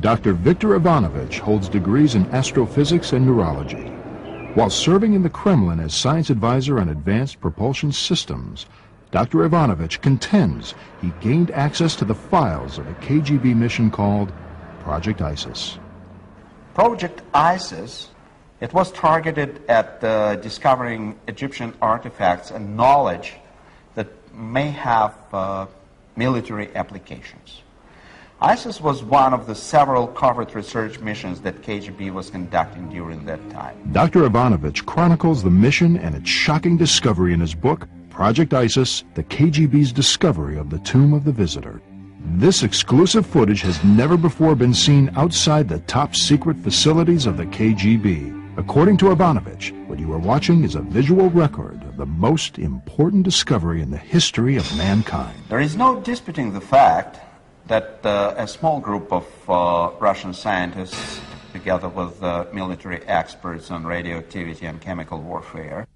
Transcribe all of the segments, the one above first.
Dr. Viktor Ivanovich holds degrees in astrophysics and neurology. While serving in the Kremlin as science advisor on advanced propulsion systems, Dr. Ivanovich contends he gained access to the files of a KGB mission called Project ISIS. Project ISIS, it was targeted at uh, discovering Egyptian artifacts and knowledge may have uh, military applications. ISIS was one of the several covert research missions that KGB was conducting during that time. Dr. Ivanovich chronicles the mission and its shocking discovery in his book, Project ISIS, the KGB's discovery of the Tomb of the Visitor. This exclusive footage has never before been seen outside the top secret facilities of the KGB. According to Ivanovich, what you are watching is a visual record of the most important discovery in the history of mankind. There is no disputing the fact that uh, a small group of uh, Russian scientists, together with uh, military experts on radioactivity and chemical warfare,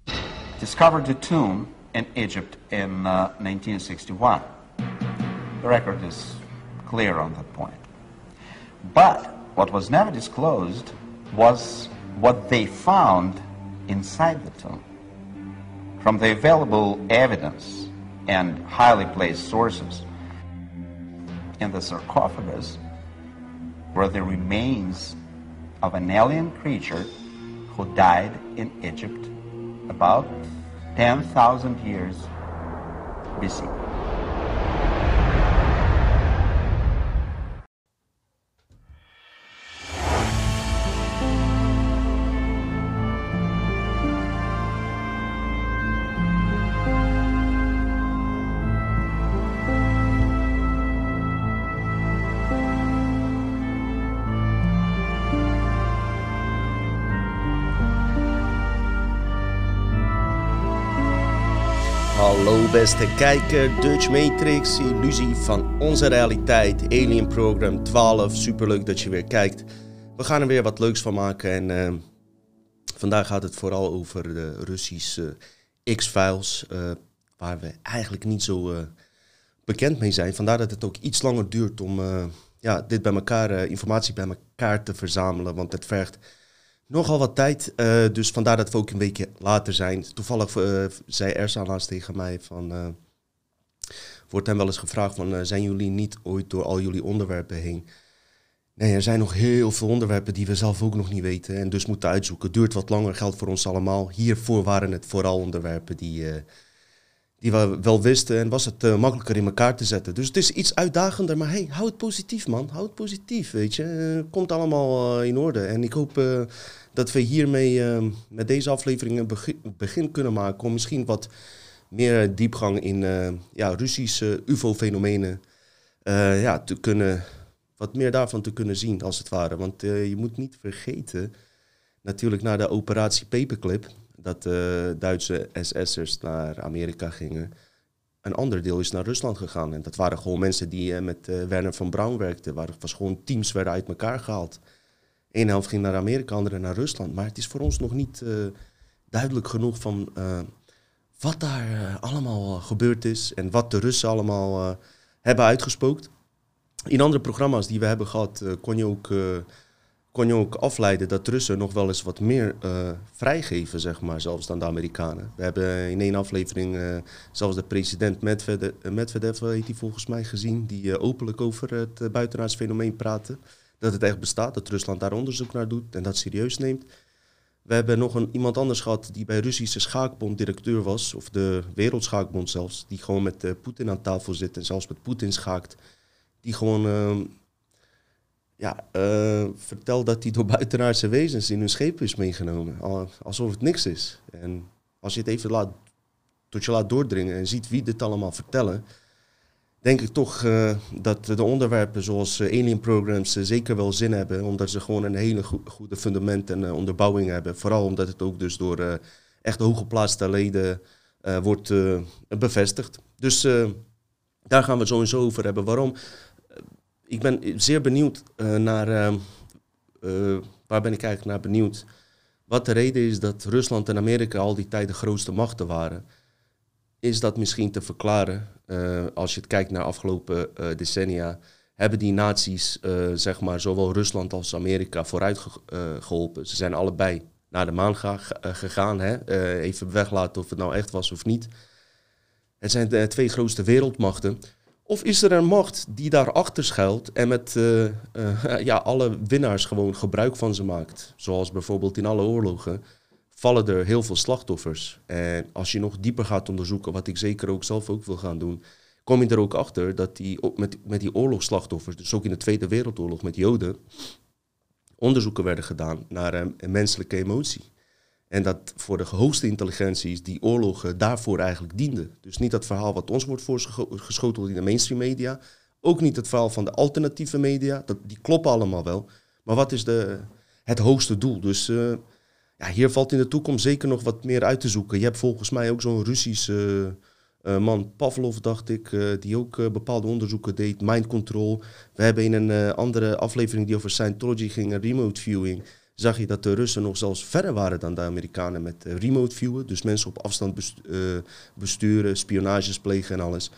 discovered the tomb in Egypt in 1961. The record is clear on that point. But what was never disclosed was what they found inside the tomb. From the available evidence and highly placed sources, in the sarcophagus were the remains of an alien creature who died in Egypt about 10,000 years BC. Beste kijker, Dutch Matrix, illusie van onze realiteit, Alien Program 12. Superleuk dat je weer kijkt. We gaan er weer wat leuks van maken en uh, vandaag gaat het vooral over de Russische X-Files, uh, waar we eigenlijk niet zo uh, bekend mee zijn. Vandaar dat het ook iets langer duurt om ja, dit bij elkaar, informatie bij elkaar te verzamelen, want het vergt nogal wat tijd. Uh, dus vandaar dat we ook een weekje later zijn. Toevallig uh, zei Ersa laatst tegen mij van... Uh, wordt hem wel eens gevraagd van... zijn jullie niet ooit door al jullie onderwerpen heen? Nee, er zijn nog heel veel onderwerpen die we zelf ook nog niet weten. En dus moeten uitzoeken. Duurt wat langer, geldt voor ons allemaal. Hiervoor waren het vooral onderwerpen die, die we wel wisten. En was het makkelijker in elkaar te zetten. Dus het is iets uitdagender. Maar hey, hou het positief man. Hou het positief, weet je. komt allemaal in orde. En ik hoop dat we hiermee met deze aflevering een begin, kunnen maken om misschien wat meer diepgang in ja, Russische UFO-fenomenen ja, te kunnen, wat meer daarvan te kunnen zien, als het ware. Want eh, je moet niet vergeten, natuurlijk na de operatie Paperclip, dat de Duitse SS'ers naar Amerika gingen. Een ander deel is naar Rusland gegaan. En dat waren gewoon mensen die met Werner van Braun werkten. Waar was gewoon teams werden uit elkaar gehaald. Eén helft ging naar Amerika, andere naar Rusland. Maar het is voor ons nog niet uh, duidelijk genoeg van wat daar allemaal gebeurd is en wat de Russen allemaal hebben uitgespookt. In andere programma's die we hebben gehad, kon, je ook, kon je ook afleiden dat Russen nog wel eens wat meer vrijgeven, zeg maar, zelfs dan de Amerikanen. We hebben in één aflevering zelfs de president Medvedev, Medvedev heet hij volgens mij, gezien, die openlijk over het buitenaards fenomeen praatte dat het echt bestaat, dat Rusland daar onderzoek naar doet en dat serieus neemt. We hebben nog een, iemand anders gehad die bij Russische Schaakbond directeur was, of de Wereldschaakbond zelfs, die gewoon met uh, Poetin aan tafel zit en zelfs met Poetin schaakt. Die gewoon uh, ja, uh, vertelt dat hij door buitenaardse wezens in hun schepen is meegenomen. Alsof het niks is. En als je het even laat, tot je laat doordringen en ziet wie dit allemaal vertellen, denk ik toch uh, dat de onderwerpen zoals uh, alien programs zeker wel zin hebben, omdat ze gewoon een hele go goede fundament en onderbouwing hebben. Vooral omdat het ook dus door echt hooggeplaatste leden wordt bevestigd. Dus daar gaan we het sowieso over hebben. Waarom? Ik ben zeer benieuwd naar, waar ben ik eigenlijk naar benieuwd? Wat de reden is dat Rusland en Amerika al die tijd de grootste machten waren. is dat misschien te verklaren. als je het kijkt naar afgelopen decennia, hebben die naties, zeg maar, zowel Rusland als Amerika vooruit geholpen. Ze zijn allebei naar de maan gegaan. Hè? even weglaten of het nou echt was of niet. Het zijn de twee grootste wereldmachten. Of is er een macht die daarachter schuilt en met uh, ja, alle winnaars gewoon gebruik van ze maakt? Zoals bijvoorbeeld in alle oorlogen vallen er heel veel slachtoffers. En als je nog dieper gaat onderzoeken, wat ik zeker ook zelf ook wil gaan doen, kom je er ook achter dat die, met, met die oorlogsslachtoffers, dus ook in de Tweede Wereldoorlog met Joden, onderzoeken werden gedaan naar een menselijke emotie. En dat voor de hoogste intelligenties die oorlogen daarvoor eigenlijk dienden. Dus niet dat verhaal wat ons wordt voorgeschoteld in de mainstream media. Ook niet het verhaal van de alternatieve media. Dat, die kloppen allemaal wel. Maar wat is de, het hoogste doel? Dus uh, ja, hier valt in de toekomst zeker nog wat meer uit te zoeken. Je hebt volgens mij ook zo'n Russische uh, man, Pavlov dacht ik, uh, die ook bepaalde onderzoeken deed. Mind control. We hebben in een andere aflevering die over Scientology ging, remote viewing zag je dat de Russen nog zelfs verder waren dan de Amerikanen met uh, remote viewen. Dus mensen op afstand eh, besturen, spionages plegen en alles.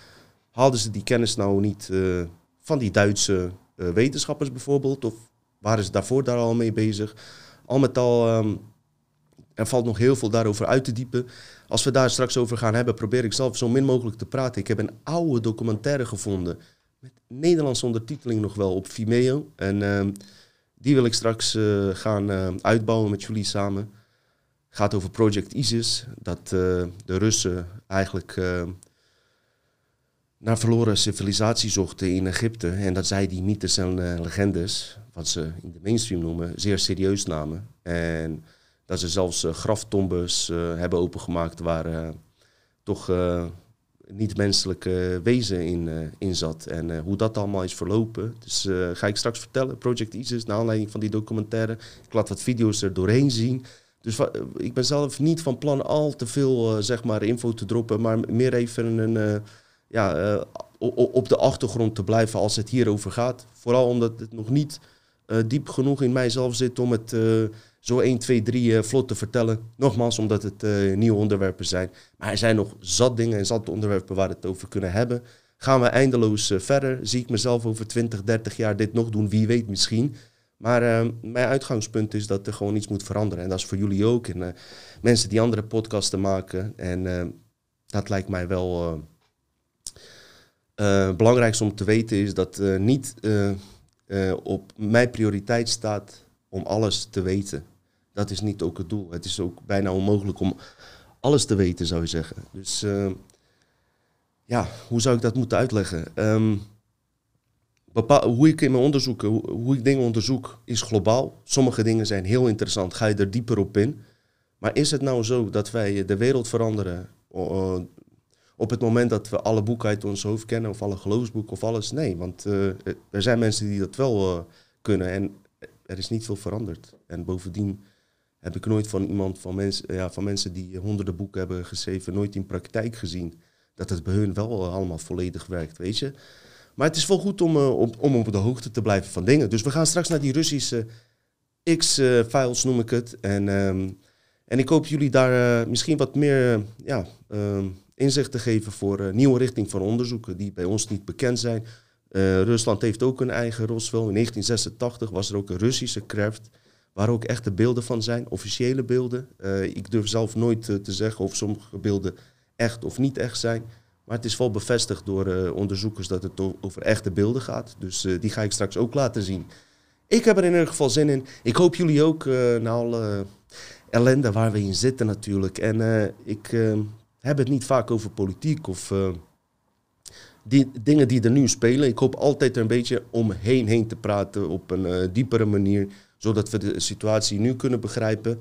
Haalden ze die kennis nou niet eh, van die Duitse wetenschappers bijvoorbeeld? Of waren ze daarvoor daar al mee bezig? Al met al, um, er valt nog heel veel daarover uit te diepen. Als we daar straks over gaan hebben, probeer ik zelf zo min mogelijk te praten. Ik heb een oude documentaire gevonden. Met Nederlandse ondertiteling nog wel op Vimeo. En... Ehm, die wil ik straks uh, gaan uh, uitbouwen met jullie samen. Gaat over Project ISIS. Dat uh, de Russen eigenlijk naar verloren civilisatie zochten in Egypte. En dat zij die mythes en legendes, wat ze in de mainstream noemen, zeer serieus namen. En dat ze zelfs graftombes hebben opengemaakt waar toch niet-menselijke wezen in, uh, in zat. En uh, hoe dat allemaal is verlopen. Dus uh, ga ik straks vertellen. Project ISIS, naar aanleiding van die documentaire. Ik laat wat video's er doorheen zien. Dus ik ben zelf niet van plan al te veel zeg maar, info te droppen. Maar meer even een, ja, op de achtergrond te blijven als het hierover gaat. Vooral omdat het nog niet diep genoeg in mijzelf zit om het zo 1, 2, 3 vlot te vertellen. Nogmaals, omdat het uh, nieuwe onderwerpen zijn. Maar er zijn nog zat dingen en zat onderwerpen waar we het over kunnen hebben. Gaan we eindeloos verder? Zie ik mezelf over 20, 30 jaar dit nog doen? Wie weet misschien. Maar mijn uitgangspunt is dat er gewoon iets moet veranderen. En dat is voor jullie ook. En mensen die andere podcasten maken. En dat lijkt mij wel... het belangrijkste om te weten is dat niet op mijn prioriteit staat om alles te weten dat is niet ook het doel. Het is ook bijna onmogelijk om alles te weten, zou je zeggen. Dus uh, ja, hoe zou ik dat moeten uitleggen? Um, hoe ik in mijn onderzoeken, hoe, ik dingen onderzoek, is globaal. Sommige dingen zijn heel interessant, ga je er dieper op in. Maar is het nou zo dat wij de wereld veranderen op het moment dat we alle boeken uit ons hoofd kennen, of alle geloofsboeken of alles? Nee, want uh, er zijn mensen die dat wel kunnen en er is niet veel veranderd. En bovendien heb ik nooit van iemand, van, mensen, ja, van mensen die honderden boeken hebben geschreven, nooit in praktijk gezien dat het bij hun wel allemaal volledig werkt, weet je. Maar het is wel goed om, uh, om, op de hoogte te blijven van dingen. Dus we gaan straks naar die Russische X-files, noem ik het. En, ehm, en ik hoop jullie daar misschien wat meer ja, uh, inzicht te geven voor een nieuwe richting van onderzoeken die bij ons niet bekend zijn. Rusland heeft ook een eigen Roswell. In 1986 was er ook een Russische Kraft waar ook echte beelden van zijn, officiële beelden. Uh, ik durf zelf nooit te zeggen of sommige beelden echt of niet echt zijn. Maar het is wel bevestigd door onderzoekers dat het over echte beelden gaat. Dus die ga ik straks ook laten zien. Ik heb er in ieder geval zin in. Ik hoop jullie ook na alle ellende waar we in zitten natuurlijk. En ik heb het niet vaak over politiek of die dingen die er nu spelen. Ik hoop altijd er een beetje omheen heen te praten op een diepere manier zodat we de situatie nu kunnen begrijpen.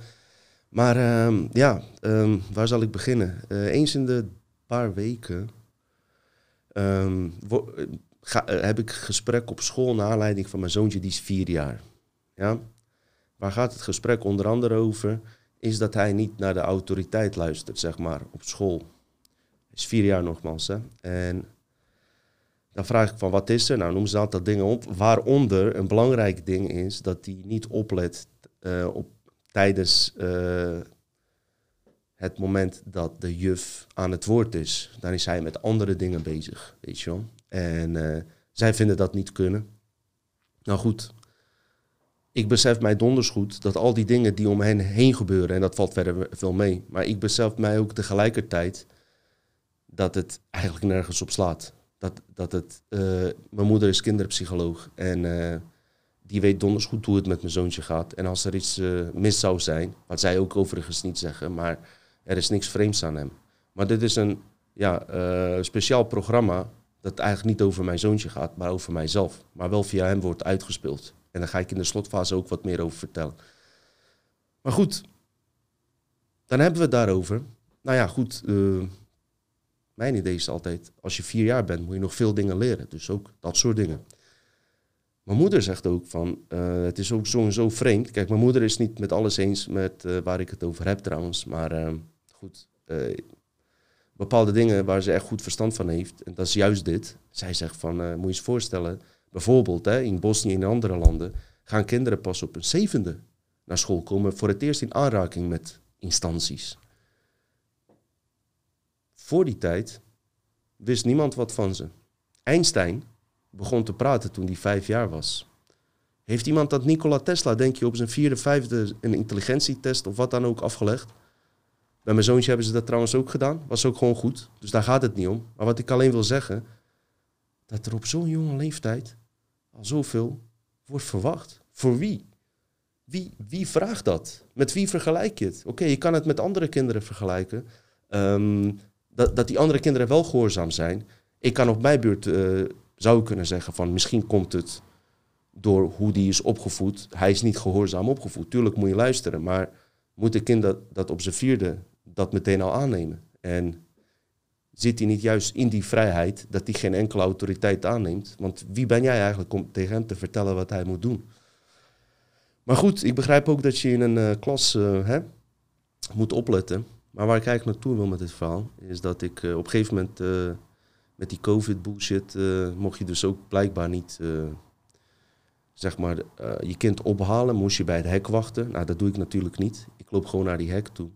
Maar ehm, ja, ehm, waar zal ik beginnen? Uh, eens in de paar weken ehm, heb ik gesprek op school naar aanleiding van mijn zoontje, die is vier jaar. Ja? Waar gaat het gesprek onder andere over? Is dat hij niet naar de autoriteit luistert, zeg maar, op school. Hij is vier jaar nogmaals. Hè? En dan vraag ik van wat is er? Nou, noem ze een aantal dingen op. Waaronder een belangrijk ding is dat hij niet oplet uh, op, tijdens uh, het moment dat de juf aan het woord is, dan is hij met andere dingen bezig, weet je wel. En eh, zij vinden dat niet kunnen. Nou goed, ik besef mij donders goed dat al die dingen die om hen heen gebeuren, en dat valt verder veel mee, maar ik besef mij ook tegelijkertijd dat het eigenlijk nergens op slaat. Dat, dat het, uh, mijn moeder is kinderpsycholoog en uh, die weet donders goed hoe het met mijn zoontje gaat. En als er iets uh, mis zou zijn, wat zij ook overigens niet zeggen, maar er is niks vreemds aan hem. Maar dit is een ja, speciaal programma dat eigenlijk niet over mijn zoontje gaat, maar over mijzelf. Maar wel via hem wordt uitgespeeld. En daar ga ik in de slotfase ook wat meer over vertellen. Maar goed, dan hebben we het daarover. Nou ja, goed. Uh, mijn idee is altijd, als je vier jaar bent, moet je nog veel dingen leren. Dus ook dat soort dingen. Mijn moeder zegt ook van, uh, het is ook sowieso vreemd. Kijk, mijn moeder is niet met alles eens met uh, waar ik het over heb trouwens. Maar goed, bepaalde dingen waar ze echt goed verstand van heeft. En dat is juist dit. Zij zegt van, moet je eens voorstellen, Bijvoorbeeld hè, in Bosnië en andere landen gaan kinderen pas op een zevende naar school komen voor het eerst in aanraking met instanties. Voor die tijd wist niemand wat van ze. Einstein begon te praten toen hij vijf jaar was. Heeft iemand dat Nikola Tesla, denk je, op zijn vierde, vijfde een intelligentietest of wat dan ook afgelegd? Bij mijn zoontje hebben ze dat trouwens ook gedaan. Was ook gewoon goed. Dus daar gaat het niet om. Maar wat ik alleen wil zeggen, dat er op zo'n jonge leeftijd al zoveel wordt verwacht. Voor wie? Wie, wie vraagt dat? Met wie vergelijk je het? Oké, je kan het met andere kinderen vergelijken. Um, dat, dat die andere kinderen wel gehoorzaam zijn. Ik kan op mijn beurt, uh, zou kunnen zeggen van misschien komt het door hoe die is opgevoed. Hij is niet gehoorzaam opgevoed. Tuurlijk moet je luisteren, maar moet een kind dat, dat op zijn vierde dat meteen al aannemen? En zit hij niet juist in die vrijheid dat hij geen enkele autoriteit aanneemt? Want wie ben jij eigenlijk om tegen hem te vertellen wat hij moet doen? Maar goed, ik begrijp ook dat je in een uh, klas uh, hè, moet opletten. Maar waar ik eigenlijk naartoe wil met dit verhaal, is dat ik uh, op een gegeven moment met die COVID-bullshit mocht je dus ook blijkbaar niet zeg maar, je kind ophalen, moest je bij het hek wachten. Nou, dat doe ik natuurlijk niet. Ik loop gewoon naar die hek toe.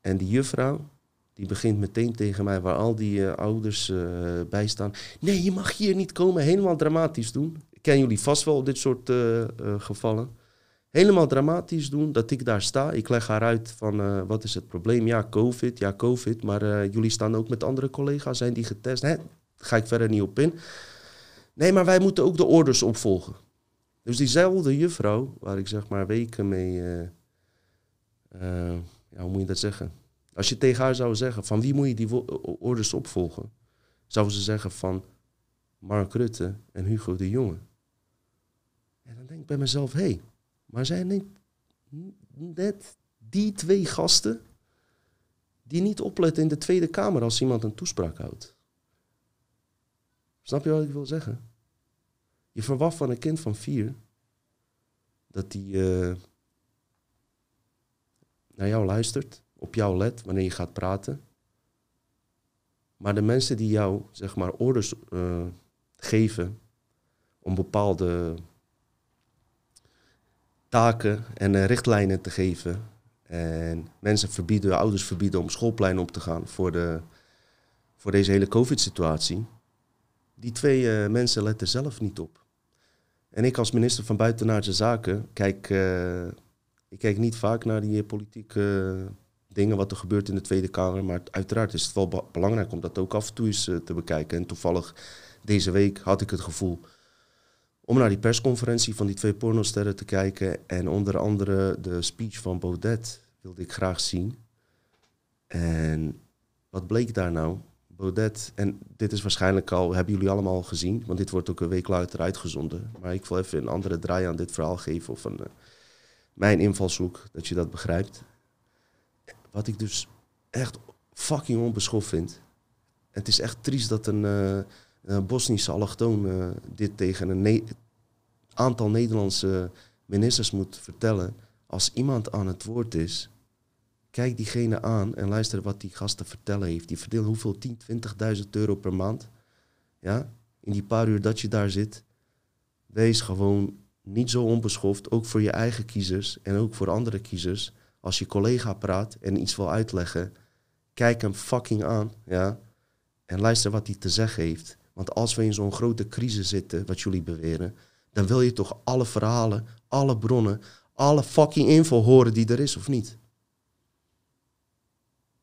En die juffrouw, die begint meteen tegen mij, waar al die uh, ouders uh, bij staan. Nee, je mag hier niet komen. Helemaal dramatisch doen. Kennen jullie vast wel dit soort uh, gevallen. Helemaal dramatisch doen, dat ik daar sta. Ik leg haar uit van, wat is het probleem? Ja, COVID, ja, COVID. Maar jullie staan ook met andere collega's, zijn die getest? Daar ga ik verder niet op in. Nee, maar wij moeten ook de orders opvolgen. Dus diezelfde juffrouw, waar ik zeg maar weken mee... ja, hoe moet je dat zeggen? Als je tegen haar zou zeggen, van wie moet je die orders opvolgen? Zou ze zeggen van Mark Rutte en Hugo de Jonge. En dan denk ik bij mezelf, hé, hey, maar zijn niet net die twee gasten die niet opletten in de Tweede Kamer als iemand een toespraak houdt? Snap je wat ik wil zeggen? Je verwacht van een kind van vier dat die uh, naar jou luistert, op jou let wanneer je gaat praten. Maar de mensen die jou, zeg maar, orders uh, geven om bepaalde taken en uh, richtlijnen te geven. En mensen verbieden, ouders verbieden om schoolplein op te gaan voor, de, voor deze hele COVID-situatie. Die twee uh, mensen letten zelf niet op. En ik als minister van Buitenaardse Zaken kijk, ik kijk niet vaak naar die politieke dingen wat er gebeurt in de Tweede Kamer. Maar uiteraard is het wel belangrijk om dat ook af en toe eens eh, te bekijken. En toevallig deze week had ik het gevoel om naar die persconferentie van die twee pornosterren te kijken. En onder andere de speech van Baudet wilde ik graag zien. En wat bleek daar nou? Baudet, en dit is waarschijnlijk al, hebben jullie allemaal gezien, want dit wordt ook een week later uitgezonden. Maar ik wil even een andere draai aan dit verhaal geven of een, uh, mijn invalshoek, dat je dat begrijpt. Wat ik dus echt fucking onbeschoft vind. Het is echt triest dat een, een Bosnische allochtoon uh, dit tegen een aantal Nederlandse ministers moet vertellen. Als iemand aan het woord is, kijk diegene aan en luister wat die gasten vertellen heeft. Die verdeelt hoeveel? 10, 20.000 euro per maand. Ja? In die paar uur dat je daar zit. Wees gewoon niet zo onbeschoft, ook voor je eigen kiezers en ook voor andere kiezers Als je collega praat en iets wil uitleggen, kijk hem fucking aan, ja. En luister wat hij te zeggen heeft. Want als we in zo'n grote crisis zitten, wat jullie beweren, dan wil je toch alle verhalen, alle bronnen, alle fucking info horen die er is of niet.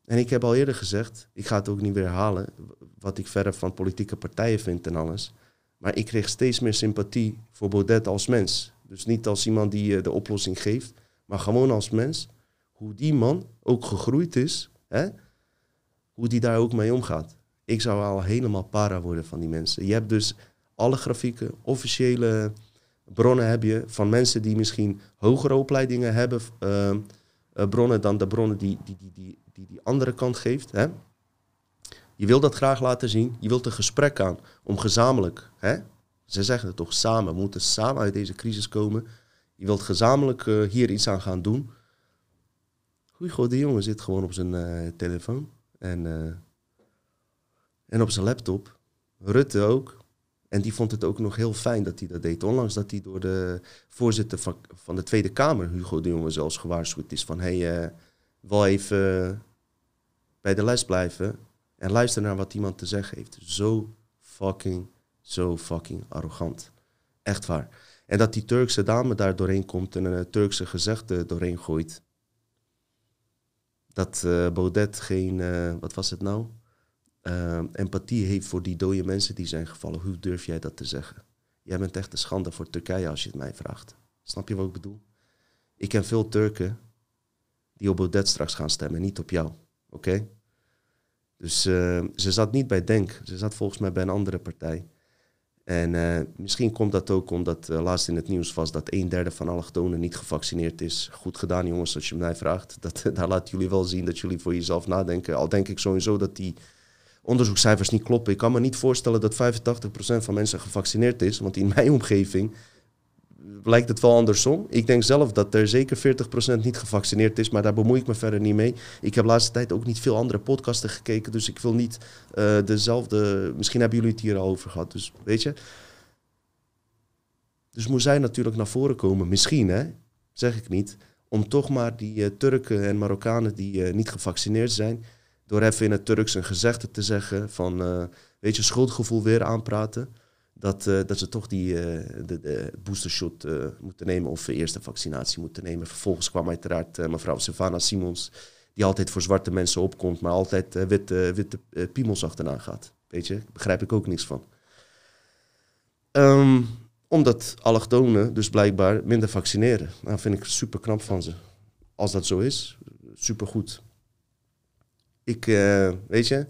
En ik heb al eerder gezegd, ik ga het ook niet weer herhalen, wat ik verder van politieke partijen vind en alles. Maar ik kreeg steeds meer sympathie voor Baudet als mens. Dus niet als iemand die eh, de oplossing geeft, maar gewoon als mens. Hoe die man ook gegroeid is, hè? hoe die daar ook mee omgaat. Ik zou al helemaal para worden van die mensen. Je hebt dus alle grafieken, officiële bronnen heb je van mensen die misschien hogere opleidingen hebben, uh, bronnen dan de bronnen die die, die, die, die, die andere kant geeft. Hè? Je wil dat graag laten zien, je wilt een gesprek aan om gezamenlijk, hè? ze zeggen het toch samen, we moeten samen uit deze crisis komen. Je wilt gezamenlijk uh, hier iets aan gaan doen. Hugo de jongen zit gewoon op zijn uh, telefoon en, en op zijn laptop. Rutte ook. En die vond het ook nog heel fijn dat hij dat deed. Ondanks dat hij door de voorzitter van, van de Tweede Kamer, Hugo de Jonge, zelfs gewaarschuwd is van... hé, hey, uh, wel even bij de les blijven en luister naar wat iemand te zeggen heeft. Zo fucking, zo fucking arrogant. Echt waar. En dat die Turkse dame daar doorheen komt en een Turkse gezegde doorheen gooit. Dat uh, Baudet geen, uh, wat was het nou? uh, empathie heeft voor die dode mensen die zijn gevallen. Hoe durf jij dat te zeggen? Jij bent echt een schande voor Turkije als je het mij vraagt. Snap je wat ik bedoel? Ik ken veel Turken die op Baudet straks gaan stemmen, niet op jou. Oké? Dus ze zat niet bij Denk. Ze zat volgens mij bij een andere partij. En uh, misschien komt dat ook omdat uh, laatst in het nieuws was dat een derde van allochtonen niet gevaccineerd is. Goed gedaan jongens, als je mij vraagt. Dat, daar laten jullie wel zien dat jullie voor jezelf nadenken. Al denk ik sowieso dat die onderzoekscijfers niet kloppen. Ik kan me niet voorstellen dat 85% van mensen gevaccineerd is, want in mijn omgeving lijkt het wel andersom. Ik denk zelf dat er zeker 40% niet gevaccineerd is, maar daar bemoei ik me verder niet mee. Ik heb de laatste tijd ook niet veel andere podcasten gekeken, dus ik wil niet uh, dezelfde. Misschien hebben jullie het hier al over gehad, dus weet je. Dus moet zij natuurlijk naar voren komen, misschien hè, zeg ik niet, om toch maar die uh, Turken en Marokkanen die uh, niet gevaccineerd zijn, door even in het Turks een gezegde te zeggen van, weet je, schuldgevoel weer aanpraten. Dat, uh, dat ze toch die, uh, de, de boostershot moeten nemen of de eerste vaccinatie moeten nemen. Vervolgens kwam uiteraard mevrouw Savannah Simons, die altijd voor zwarte mensen opkomt, maar altijd witte, witte piemels achterna gaat. Weet je, begrijp ik ook niks van. Um, omdat allochtonen dus blijkbaar minder vaccineren. Nou, vind ik super knap van ze. Als dat zo is, super goed. Ik, weet je,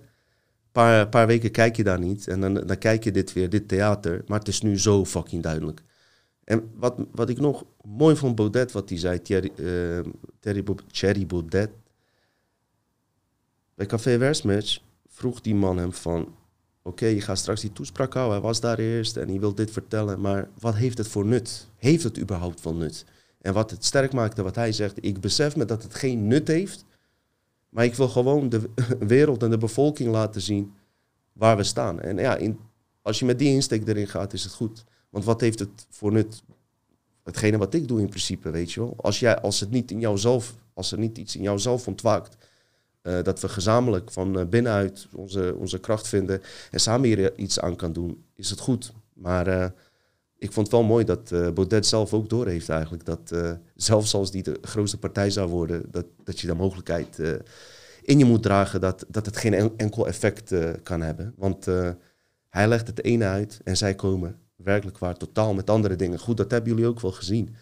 paar, paar weken kijk je daar niet. En dan, dan kijk je dit weer, dit theater. Maar het is nu zo fucking duidelijk. En wat, wat ik nog mooi vond Baudet, wat hij zei, Thierry, uh, Thierry, Thierry Baudet. Bij Café Versmatch vroeg die man hem van... Oké, je gaat straks die toespraak houden. Hij was daar eerst en hij wil dit vertellen. Maar wat heeft het voor nut? Heeft het überhaupt van nut? En wat het sterk maakte, wat hij zegt... Ik besef me dat het geen nut heeft... Maar ik wil gewoon de wereld en de bevolking laten zien waar we staan. En ja, in, als je met die insteek erin gaat, is het goed. Want wat heeft het voor nut? Hetgene wat ik doe in principe, weet je wel. Als, jij, als het niet in jouzelf, als er niet iets in jouzelf ontwaakt, uh, dat we gezamenlijk van uh, binnenuit onze, onze kracht vinden en samen hier iets aan kan doen, is het goed. Maar uh, ik vond het wel mooi dat uh, Baudet zelf ook doorheeft eigenlijk. Dat uh, zelfs als die de grootste partij zou worden, dat, dat je de mogelijkheid uh, in je moet dragen dat, dat het geen enkel effect kan hebben. Want hij legt het ene uit en zij komen werkelijk waar totaal met andere dingen. Goed, dat hebben jullie ook wel gezien.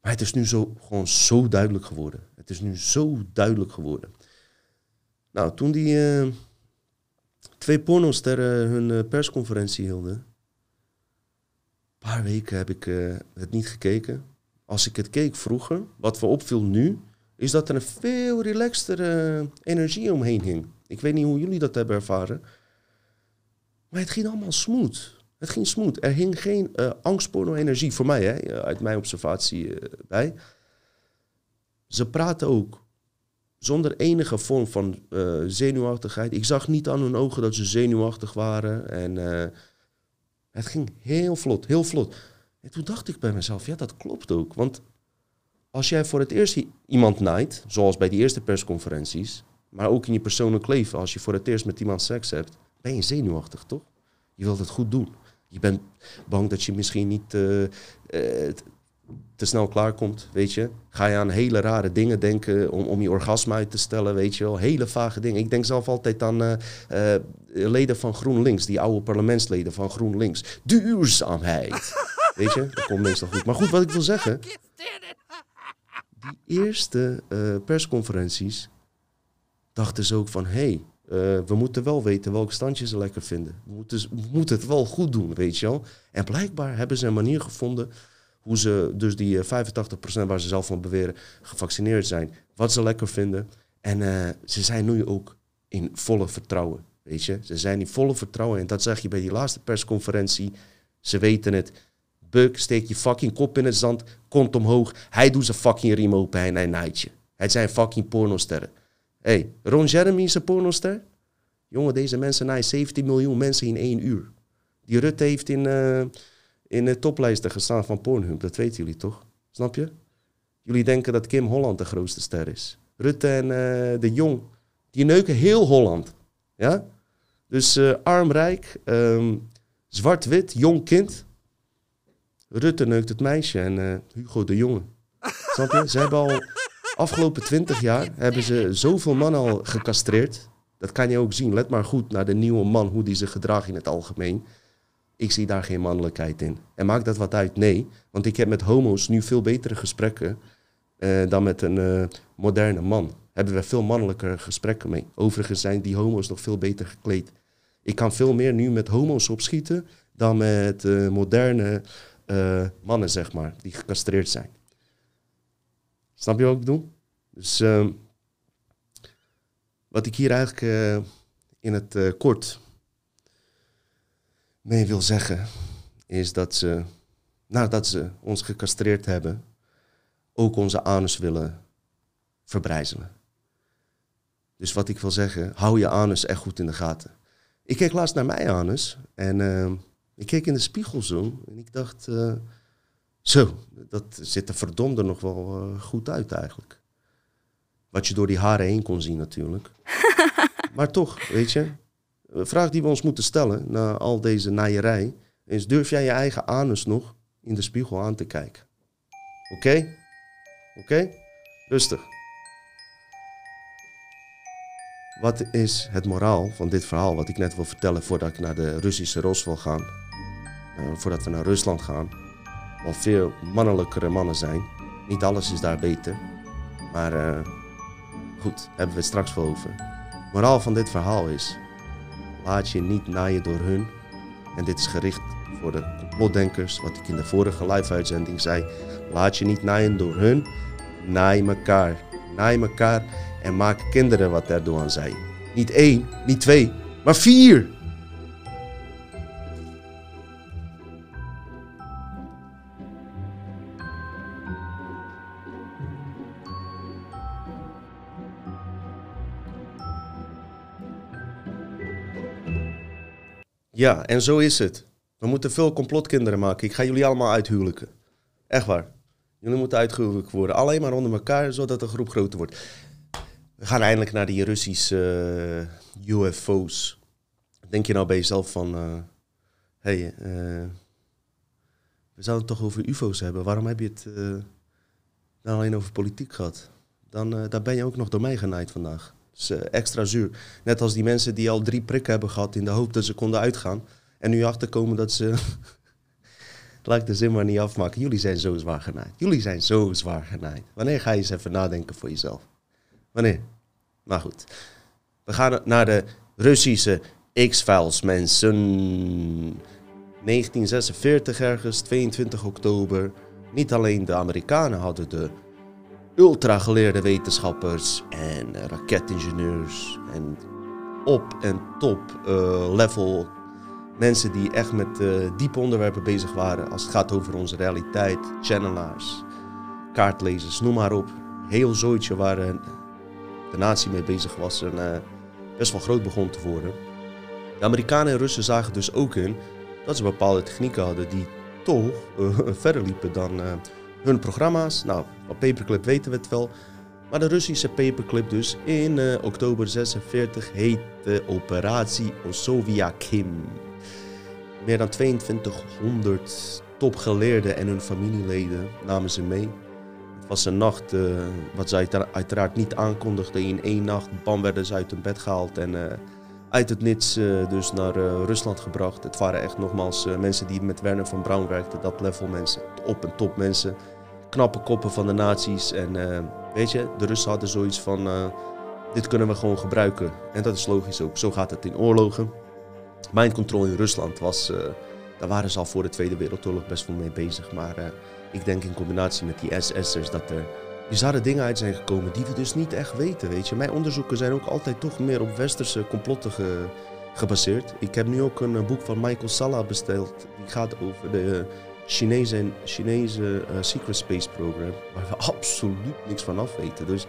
Maar het is nu zo, gewoon zo duidelijk geworden. Het is nu zo duidelijk geworden. Nou, toen die twee pornosterren hun persconferentie hielden paar weken heb ik uh, het niet gekeken. Als ik het keek vroeger, wat me opviel nu, is dat er een veel relaxtere energie omheen hing. Ik weet niet hoe jullie dat hebben ervaren. Maar het ging allemaal smooth. Het ging smooth. Er hing geen uh, angstporno-energie voor mij, hè, eh, uit mijn observatie bij. Ze praten ook zonder enige vorm van zenuwachtigheid. Ik zag niet aan hun ogen dat ze zenuwachtig waren. En het ging heel vlot, heel vlot. En toen dacht ik bij mezelf, ja, dat klopt ook. Want als jij voor het eerst iemand naait, zoals bij die eerste persconferenties, maar ook in je persoonlijk leven, als je voor het eerst met iemand seks hebt, ben je zenuwachtig, toch? Je wilt het goed doen. Je bent bang dat je misschien niet uh, te snel klaarkomt, weet je. Ga je aan hele rare dingen denken om, om je orgasme uit te stellen, weet je wel. Hele vage dingen. Ik denk zelf altijd aan uh, uh, leden van GroenLinks, die oude parlementsleden van GroenLinks. Duurzaamheid. weet je, dat komt meestal goed. Maar goed, wat ik wil zeggen. Die eerste uh, persconferenties dachten ze ook van... hé, hey, we moeten wel weten welke standje ze lekker vinden. We moeten, we moeten het wel goed doen, weet je wel. En blijkbaar hebben ze een manier gevonden hoe ze, dus die 85% eh, waar ze zelf van beweren, gevaccineerd zijn. Wat ze lekker vinden. En uh, ze zijn nu ook in volle vertrouwen. Weet je, ze zijn in volle vertrouwen. En dat zeg je bij die laatste persconferentie. Ze weten het. Buck, steek je fucking kop in het zand, kont omhoog. Hij doet zijn fucking riem open en hij naait je. Het zijn fucking pornosterren. hey, Ron Jeremy is een pornoster? Jongen, deze mensen naaien 17 miljoen mensen in één uur. Die Rutte heeft in, uh, in de toplijsten gestaan van Pornhub. Dat weten jullie toch? Snap je? Jullie denken dat Kim Holland de grootste ster is. Rutte en uh, de Jong, die neuken heel Holland. Ja? Dus uh, arm-rijk, um, zwart-wit, jong kind. Rutte neukt het meisje en uh, Hugo de Jonge. Snap je? Ze hebben al afgelopen twintig jaar hebben ze zoveel mannen al gecastreerd. Dat kan je ook zien. Let maar goed naar de nieuwe man, hoe die zich gedraagt in het algemeen. Ik zie daar geen mannelijkheid in. En maakt dat wat uit? Nee. Want ik heb met homo's nu veel betere gesprekken uh, dan met een uh, moderne man. Hebben we veel mannelijker gesprekken mee. Overigens zijn die homo's nog veel beter gekleed. Ik kan veel meer nu met homo's opschieten dan met uh, moderne mannen, zeg maar, die gecastreerd zijn. Snap je wat ik bedoel? Dus ehm, wat ik hier eigenlijk in het kort mee wil zeggen, is dat ze, nadat ze ons gecastreerd hebben, ook onze anus willen verbrijzelen. Dus wat ik wil zeggen, hou je anus echt goed in de gaten. Ik keek laatst naar mijn anus en uh, ik keek in de spiegel zo en ik dacht, uh, zo, dat ziet er verdomde nog wel uh, goed uit eigenlijk. Wat je door die haren heen kon zien natuurlijk. maar toch, weet je, de vraag die we ons moeten stellen na al deze naaierij is: durf jij je eigen anus nog in de spiegel aan te kijken? Oké? Oké? Rustig. Wat is het moraal van dit verhaal wat ik net wil vertellen voordat ik naar de Russische Ros wil gaan? Uh, voordat we naar Rusland gaan. Waar veel mannelijkere mannen zijn. Niet alles is daar beter. Maar uh, goed, hebben we het straks wel over. Het moraal van dit verhaal is Laat je niet naaien door hun. En dit is gericht voor de complotdenkers, wat ik in de vorige live-uitzending zei. Laat je niet naaien door hun. Naai elkaar. Naai elkaar en maak kinderen wat Erdogan zei. Niet één, niet twee, maar vier. Ja, en zo is het. We moeten veel complotkinderen maken. Ik ga jullie allemaal uithuwelijken. Echt waar. Jullie moeten uitgehuwelijk worden. Alleen maar onder elkaar, zodat de groep groter wordt. We gaan eindelijk naar die Russische uh, UFO's. Denk je nou bij jezelf van... Uh, hey, uh, we zouden het toch over UFO's hebben. Waarom heb je het dan alleen over politiek gehad? Dan daar ben je ook nog door mij genaaid vandaag uh, extra zuur. Net als die mensen die al drie prikken hebben gehad in de hoop dat ze konden uitgaan. En nu achterkomen dat ze. Laat ik de zin maar niet afmaken. Jullie zijn zo zwaar genaaid. Jullie zijn zo zwaar genaaid. Wanneer ga je eens even nadenken voor jezelf? Wanneer? Maar goed. We gaan naar de Russische X-Files, mensen. 1946 ergens, 22 oktober. Niet alleen de Amerikanen hadden de ultrageleerde wetenschappers en raketingenieurs en op en top uh, level mensen die echt met uh, diepe onderwerpen bezig waren als het gaat over onze realiteit, channelaars, kaartlezers, noem maar op. Heel zooitje waar uh, de natie mee bezig was en best wel groot begon te worden. De Amerikanen en Russen zagen dus ook in dat ze bepaalde technieken hadden die toch verder liepen dan hun programma's. Nou, van Paperclip weten we het wel. Maar de Russische paperclip dus in uh, oktober 46 heette Operatie Osoviakim. Meer dan 2200 topgeleerden en hun familieleden namen ze mee. Het was een nacht uh, wat ze uiteraard niet aankondigden. In één nacht bam werden ze uit hun bed gehaald en uh, uit het niets dus naar Rusland gebracht. Het waren echt nogmaals mensen die met Werner van Braun werkten, dat level mensen, op en top mensen. Knappe koppen van de nazi's en Weet je, de Russen hadden zoiets van, dit kunnen we gewoon gebruiken. En dat is logisch ook, zo gaat het in oorlogen. Mind control in Rusland was, daar waren ze al voor de Tweede Wereldoorlog best wel mee bezig. Maar ik denk in combinatie met die SS'ers dat er bizarre dingen uit zijn gekomen die we dus niet echt weten, weet je. Mijn onderzoeken zijn ook altijd toch meer op westerse complotten ge gebaseerd. Ik heb nu ook een boek van Michael Salla besteld. Die gaat over de Chinese, Chinese uh, Secret Space Program, waar we absoluut niks van af weten. Dus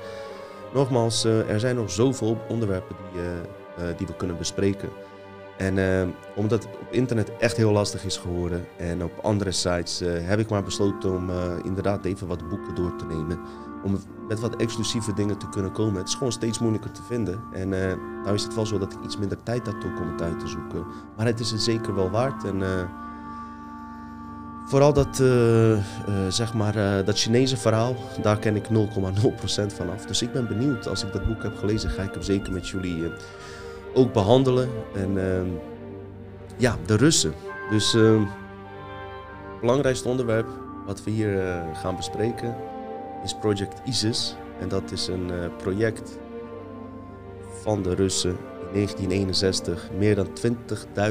nogmaals, uh, er zijn nog zoveel onderwerpen die, die we kunnen bespreken. En omdat het op internet echt heel lastig is geworden en op andere sites, heb ik maar besloten om inderdaad even wat boeken door te nemen. Om met wat exclusieve dingen te kunnen komen. Het is gewoon steeds moeilijker te vinden. En nou is het wel zo dat ik iets minder tijd had ook om het uit te zoeken. Maar het is het zeker wel waard. En Vooral dat, uh, uh, zeg maar, uh, dat Chinese verhaal, daar ken ik 0,0% van af. Dus ik ben benieuwd. Als ik dat boek heb gelezen, ga ik hem zeker met jullie ook behandelen. En ehm, ja, de Russen. Dus ehm, belangrijkste onderwerp wat we hier gaan bespreken is Project ISIS. En dat is een project van de Russen 1961. Meer dan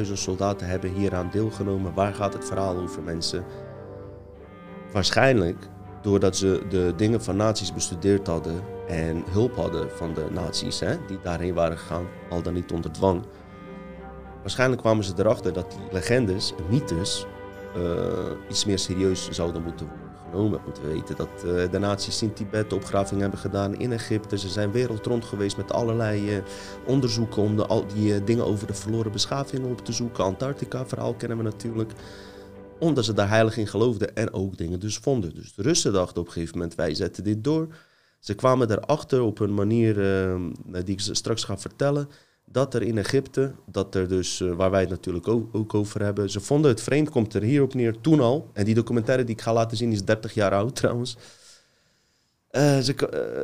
20.000 soldaten hebben hieraan deelgenomen. Waar gaat het verhaal over mensen? Waarschijnlijk doordat ze de dingen van nazi's bestudeerd hadden en hulp hadden van de nazi's hè, die daarheen waren gegaan, al dan niet onder dwang. Waarschijnlijk kwamen ze erachter dat die legendes, mythes, uh, iets meer serieus zouden moeten worden we weten dat uh, de nazi's in Tibet opgraving hebben gedaan in Egypte. Ze zijn wereldrond geweest met allerlei uh, onderzoeken om de, al die uh, dingen over de verloren beschavingen op te zoeken. Antarctica-verhaal kennen we natuurlijk. Omdat ze daar heilig in geloofden en ook dingen dus vonden. Dus de Russen dachten op een gegeven moment, wij zetten dit door. Ze kwamen erachter op een manier die ik straks ga vertellen dat er in Egypte, dat er dus, uh, waar wij het natuurlijk ook, over hebben, ze vonden het vreemd, komt er hierop neer, toen al. En die documentaire die ik ga laten zien is 30 jaar oud trouwens. Uh, ze,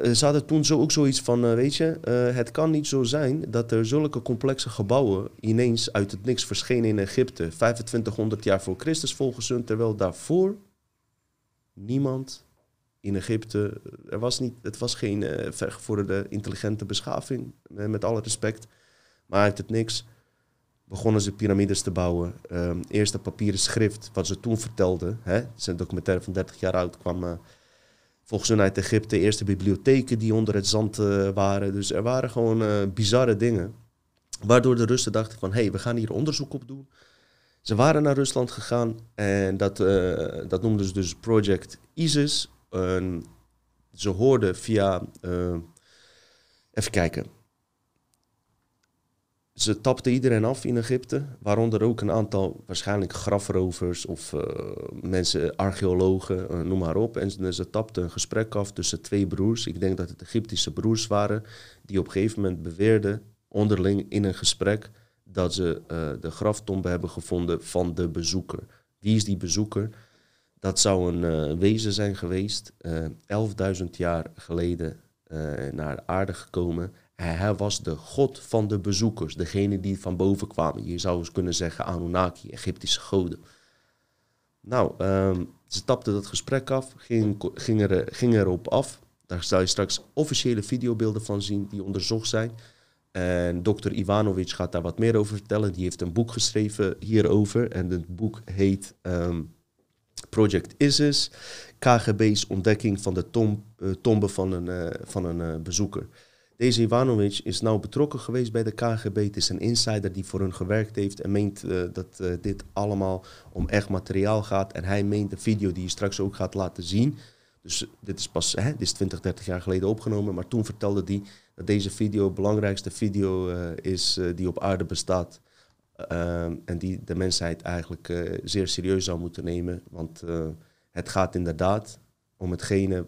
uh, ze, hadden toen zo ook zoiets van, weet je, het kan niet zo zijn dat er zulke complexe gebouwen ineens uit het niks verschenen in Egypte, 2500 jaar voor Christus volgens hun, terwijl daarvoor niemand in Egypte, er was niet, het was geen vergevorderde intelligente beschaving, met alle respect. Maar uit het niks begonnen ze piramides te bouwen. Um, eerste papieren schrift, wat ze toen vertelden. Hè, het documentaire van 30 jaar oud, kwam uh, volgens hun uit Egypte. Eerste bibliotheken die onder het zand uh, waren. Dus er waren gewoon uh, bizarre dingen. Waardoor de Russen dachten van, hé, hey, we gaan hier onderzoek op doen. Ze waren naar Rusland gegaan en dat, dat noemden ze dus Project ISIS. ze hoorden via, even kijken, ze tapten iedereen af in Egypte, waaronder ook een aantal waarschijnlijk grafrovers of uh, mensen, archeologen, uh, noem maar op. En ze, tapten een gesprek af tussen twee broers. Ik denk dat het Egyptische broers waren, die op een gegeven moment beweerden, onderling in een gesprek, dat ze uh, de graftombe hebben gevonden van de bezoeker. Wie is die bezoeker? Dat zou een wezen zijn geweest, 11.000 jaar geleden naar de aarde gekomen hij was de god van de bezoekers, degene die van boven kwamen. Je zou eens kunnen zeggen Anunnaki, Egyptische goden. Nou, ehm, ze tapten dat gesprek af, ging, ging, er, erop af. Daar zal je straks officiële videobeelden van zien die onderzocht zijn. En dokter Ivanovic gaat daar wat meer over vertellen. Die heeft een boek geschreven hierover. En het boek heet ehm, Project ISIS. KGB's ontdekking van de uh, tombe van een, uh, van een uh, bezoeker. Deze Ivanovic is nou betrokken geweest bij de KGB. Het is een insider die voor hun gewerkt heeft en meent uh, dat uh, dit allemaal om echt materiaal gaat. En hij meent de video die je straks ook gaat laten zien. Dus dit is pas hè, dit is 20, 30 jaar geleden opgenomen. Maar toen vertelde hij dat deze video de belangrijkste video is die op aarde bestaat. Ehm, en die de mensheid eigenlijk zeer serieus zou moeten nemen. Want het gaat inderdaad om hetgene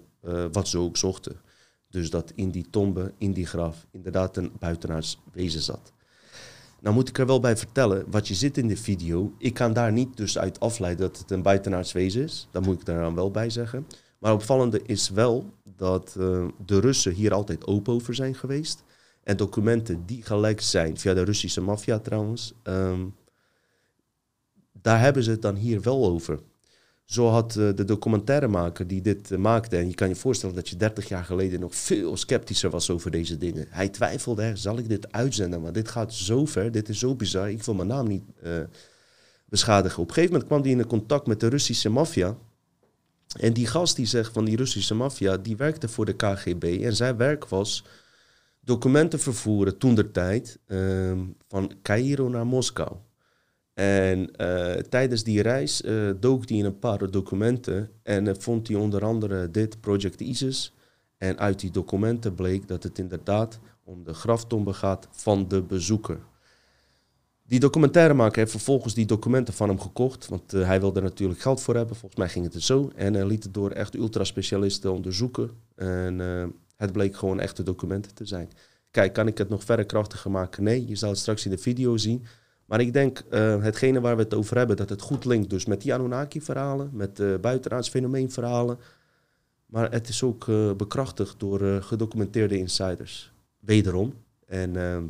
wat ze ook zochten. Dus dat in die tombe, in die graf, inderdaad een buitenaards wezen zat. Nou moet ik er wel bij vertellen, wat je ziet in de video, ik kan daar niet dus uit afleiden dat het een buitenaards wezen is. Dat moet ik daar dan wel bij zeggen. Maar opvallende is wel dat uh, de Russen hier altijd open over zijn geweest. En documenten die gelijk zijn, via de Russische maffia trouwens, um, daar hebben ze het dan hier wel over. Zo had uh, de documentairemaker die dit uh, maakte, en je kan je voorstellen dat je 30 jaar geleden nog veel sceptischer was over deze dingen. Hij twijfelde, hè, zal ik dit uitzenden? Maar dit gaat zo ver, dit is zo bizar, ik wil mijn naam niet uh, beschadigen. Op een gegeven moment kwam hij in contact met de Russische maffia. En die gast die zegt van die Russische maffia, die werkte voor de KGB. En zijn werk was documenten vervoeren toen der tijd ehm, van Cairo naar Moskou. En uh, tijdens die reis uh, dook hij in een paar documenten en uh, vond hij onder andere dit Project ISIS. En uit die documenten bleek dat het inderdaad om de graftombe gaat van de bezoeker. Die documentairemaker heeft vervolgens die documenten van hem gekocht, want hij wilde er natuurlijk geld voor hebben. Volgens mij ging het zo. En hij liet het door echt ultraspecialisten onderzoeken. En het bleek gewoon echte documenten te zijn. Kijk, kan ik het nog verder krachtiger maken? Nee, je zal het straks in de video zien. Maar ik denk, uh, hetgene waar we het over hebben, dat het goed linkt dus met die Anunnaki-verhalen, met uh, buitenaards fenomeen-verhalen. Maar het is ook uh, bekrachtigd door gedocumenteerde insiders. Wederom. En ehm,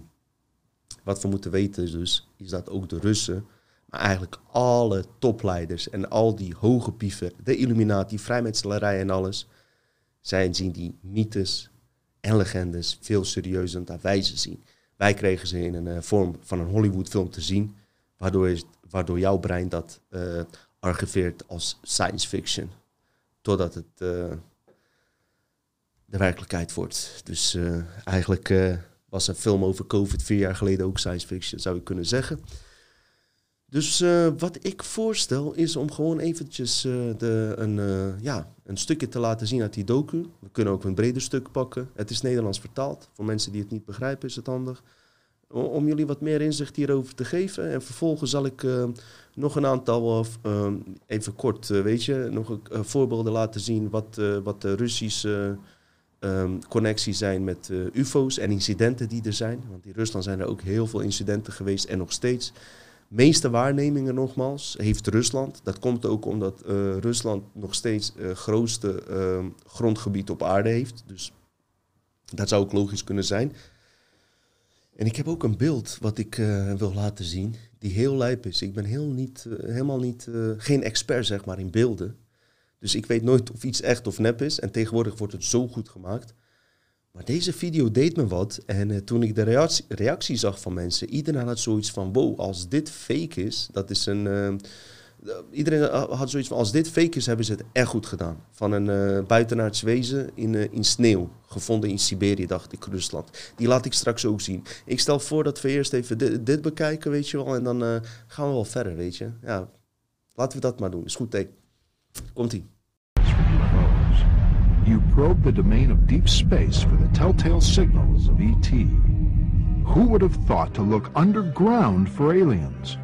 wat we moeten weten is dus, is dat ook de Russen, maar eigenlijk alle topleiders en al die hoge pieven, de Illuminati, vrijmetselarij en alles, zij zien die mythes en legendes veel serieuzer dan wij ze zien. Wij kregen ze in een uh, vorm van een Hollywoodfilm te zien, waardoor, is, waardoor jouw brein dat uh, archiveert als science fiction. Totdat het uh, de werkelijkheid wordt. Dus eigenlijk was een film over COVID vier jaar geleden ook science fiction, zou je kunnen zeggen. Dus uh, wat ik voorstel is om gewoon eventjes uh, de, een, uh, ja, een stukje te laten zien uit die docu. We kunnen ook een breder stuk pakken. Het is Nederlands vertaald. Voor mensen die het niet begrijpen is het handig. Om, jullie wat meer inzicht hierover te geven. En vervolgens zal ik nog een aantal, even kort weet je, nog voorbeelden laten zien wat, wat de Russische um, connecties zijn met ufo's en incidenten die er zijn. Want in Rusland zijn er ook heel veel incidenten geweest en nog steeds meeste waarnemingen nogmaals heeft Rusland. Dat komt ook omdat uh, Rusland nog steeds het uh, grootste uh, grondgebied op aarde heeft. Dus dat zou ook logisch kunnen zijn. En ik heb ook een beeld wat ik eh, wil laten zien, die heel lijp is. Ik ben heel niet, helemaal niet, geen expert zeg maar in beelden. Dus ik weet nooit of iets echt of nep is. En tegenwoordig wordt het zo goed gemaakt. Maar deze video deed me wat. En uh, toen ik de reactie, zag van mensen, iedereen had zoiets van: wow, als dit fake is, dat is een. Uh, iedereen had zoiets van: als dit fake is, hebben ze het echt goed gedaan. Van een uh, buitenaards wezen in, in sneeuw, gevonden in Siberië, dacht ik, Rusland. Die laat ik straks ook zien. Ik stel voor dat we eerst even dit, bekijken, weet je wel. En dan gaan we wel verder, weet je. Ja, laten we dat maar doen. Is goed, hé. Komt-ie. You probe the domain of deep space for the telltale signals of ET. Who would have thought to look underground for aliens?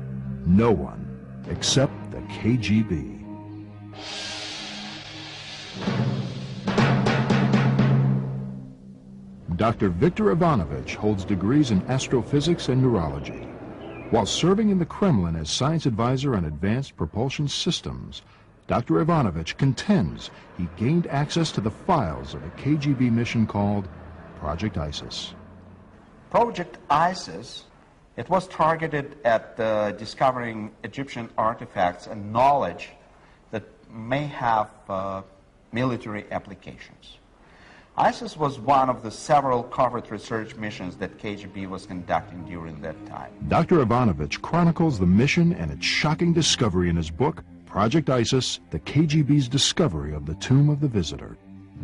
No one, except the KGB. Dr. Viktor Ivanovich holds degrees in astrophysics and neurology. While serving in the Kremlin as science advisor on advanced propulsion systems, Dr. Ivanovich contends he gained access to the files of a KGB mission called Project ISIS. Project ISIS, it was targeted at uh, discovering Egyptian artifacts and knowledge that may have uh, military applications. ISIS was one of the several covert research missions that KGB was conducting during that time. Dr. Ivanovich chronicles the mission and its shocking discovery in his book, Project ISIS, the KGB's discovery of the Tomb of the Visitor.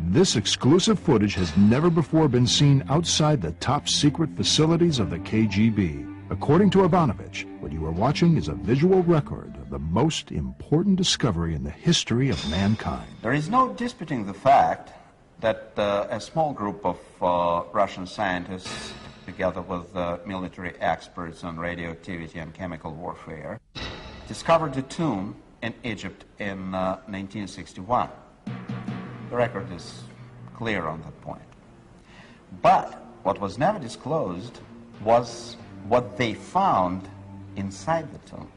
This exclusive footage has never before been seen outside the top secret facilities of the KGB. According to Ivanovich, what you are watching is a visual record of the most important discovery in the history of mankind. There is no disputing the fact that uh, a small group of uh, Russian scientists, together with uh, military experts on radioactivity and chemical warfare, discovered the tomb in Egypt in uh, 1961. The record is clear on that point. But what was never disclosed was what they found inside the tomb.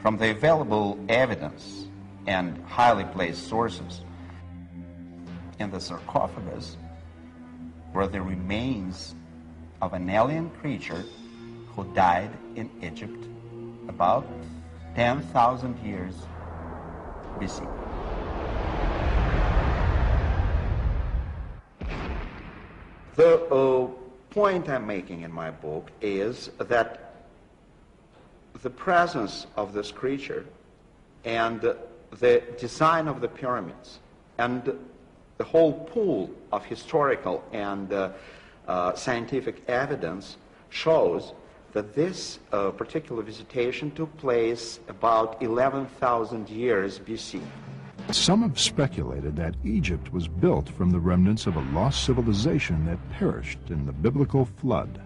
From the available evidence and highly placed sources, in the sarcophagus were the remains of an alien creature who died in Egypt about 10,000 years BC. The uh, point I'm making in my book is that the presence of this creature and the design of the pyramids and the whole pool of historical and uh, uh, scientific evidence shows that this uh, particular visitation took place about 11,000 years BC. Some have speculated that Egypt was built from the remnants of a lost civilization that perished in the biblical flood.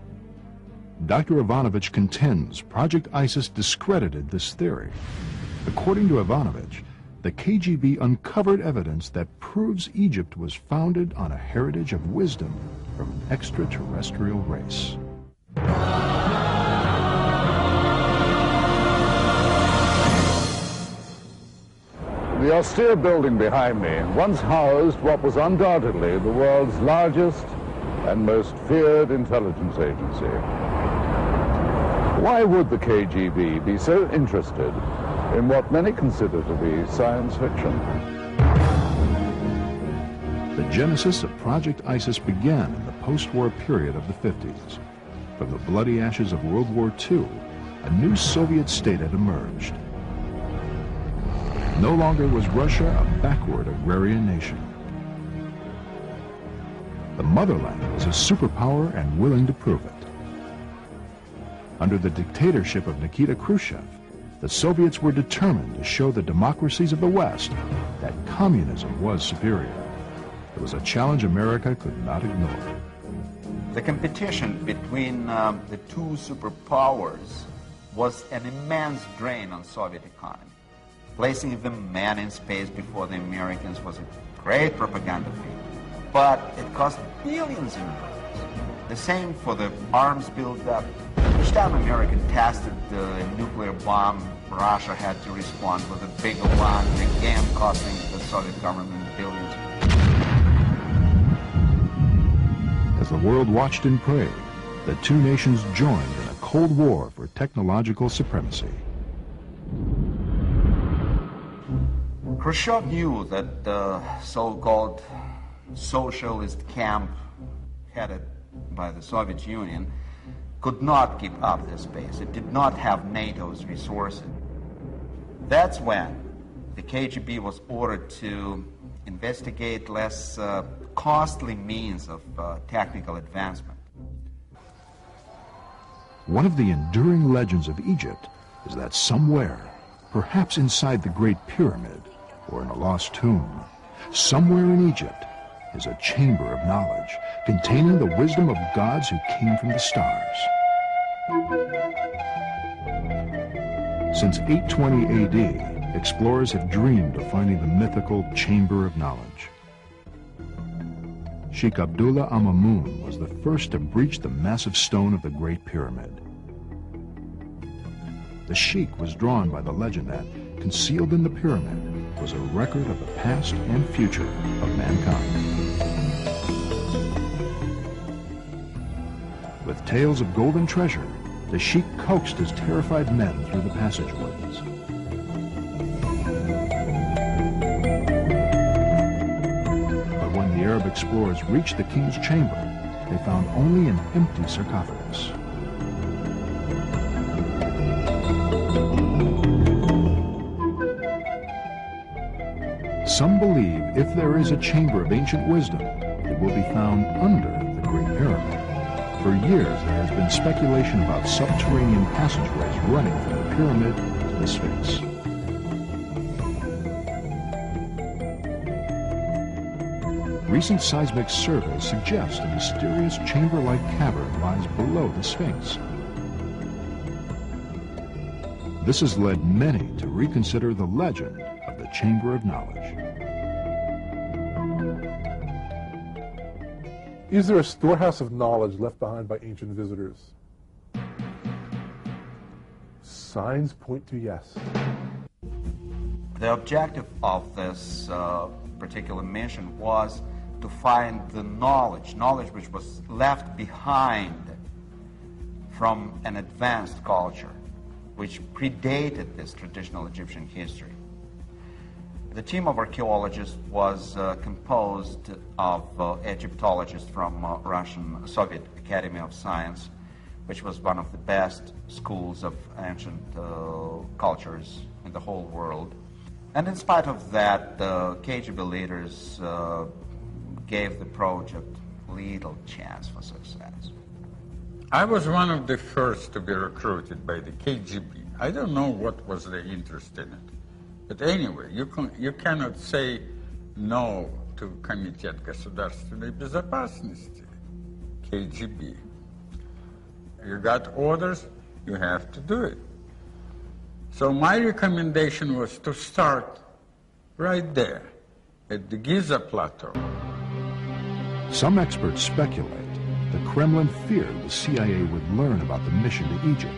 Dr. Ivanovich contends Project ISIS discredited this theory. According to Ivanovich, the KGB uncovered evidence that proves Egypt was founded on a heritage of wisdom from an extraterrestrial race. The austere building behind me once housed what was undoubtedly the world's largest and most feared intelligence agency. Why would the KGB be so interested in what many consider to be science fiction? The genesis of Project ISIS began in the post-war period of the 50s. From the bloody ashes of World War II, a new Soviet state had emerged. No longer was Russia a backward agrarian nation. The motherland was a superpower and willing to prove it. Under the dictatorship of Nikita Khrushchev, the Soviets were determined to show the democracies of the West that communism was superior. It was a challenge America could not ignore. The competition between um, the two superpowers was an immense drain on Soviet economy. Placing the man in space before the Americans was a great propaganda feat, but it cost billions in dollars. The same for the arms buildup. Each time America tested the nuclear bomb, Russia had to respond with a bigger one, again costing the Soviet government billions. As the world watched and prayed, the two nations joined in a Cold War for technological supremacy. Khrushchev knew that the so-called socialist camp headed by the Soviet Union could not keep up this pace. It did not have NATO's resources. That's when the KGB was ordered to investigate less uh, costly means of uh, technical advancement. One of the enduring legends of Egypt is that somewhere, perhaps inside the Great Pyramid or in a lost tomb, somewhere in Egypt is a chamber of knowledge containing the wisdom of gods who came from the stars. Since 820 AD, explorers have dreamed of finding the mythical Chamber of Knowledge. Sheikh Abdullah Amamun was the first to breach the massive stone of the Great Pyramid. The Sheikh was drawn by the legend that, concealed in the pyramid, was a record of the past and future of mankind. With tales of golden treasure, the sheik coaxed his terrified men through the passageways. But when the Arab explorers reached the king's chamber, they found only an empty sarcophagus. Some believe if there is a chamber of ancient wisdom, it will be found under the Great Pyramid. For years, there has been speculation about subterranean passageways running from the pyramid to the Sphinx. Recent seismic surveys suggest a mysterious chamber-like cavern lies below the Sphinx. This has led many to reconsider the legend of the Chamber of Knowledge. Is there a storehouse of knowledge left behind by ancient visitors? Signs point to yes. The objective of this uh, particular mission was to find the knowledge, knowledge which was left behind from an advanced culture which predated this traditional Egyptian history. The team of archaeologists was uh, composed of uh, Egyptologists from uh, Russian Soviet Academy of Science, which was one of the best schools of ancient uh, cultures in the whole world. And in spite of that, the KGB leaders uh, gave the project little chance for success. I was one of the first to be recruited by the KGB. I don't know what was the interest in it. But anyway, you, can, you cannot say no to Комитет государственной безопасности, KGB. You got orders, you have to do it. So my recommendation was to start right there at the Giza Plateau. Some experts speculate the Kremlin feared the CIA would learn about the mission to Egypt.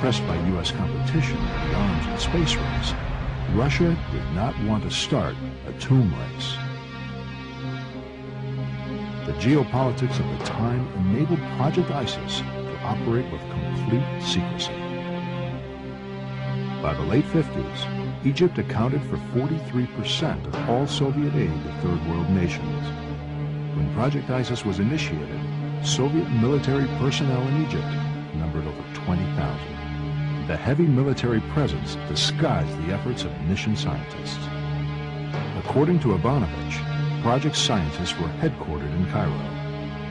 Pressed by U.S. competition in the arms and space race, Russia did not want to start a tomb race. The geopolitics of the time enabled Project ISIS to operate with complete secrecy. By the late 50s, Egypt accounted for 43% of all Soviet aid to third world nations. When Project ISIS was initiated, Soviet military personnel in Egypt numbered over 20,000. The heavy military presence disguised the efforts of mission scientists. According to Ivanovich, project scientists were headquartered in Cairo.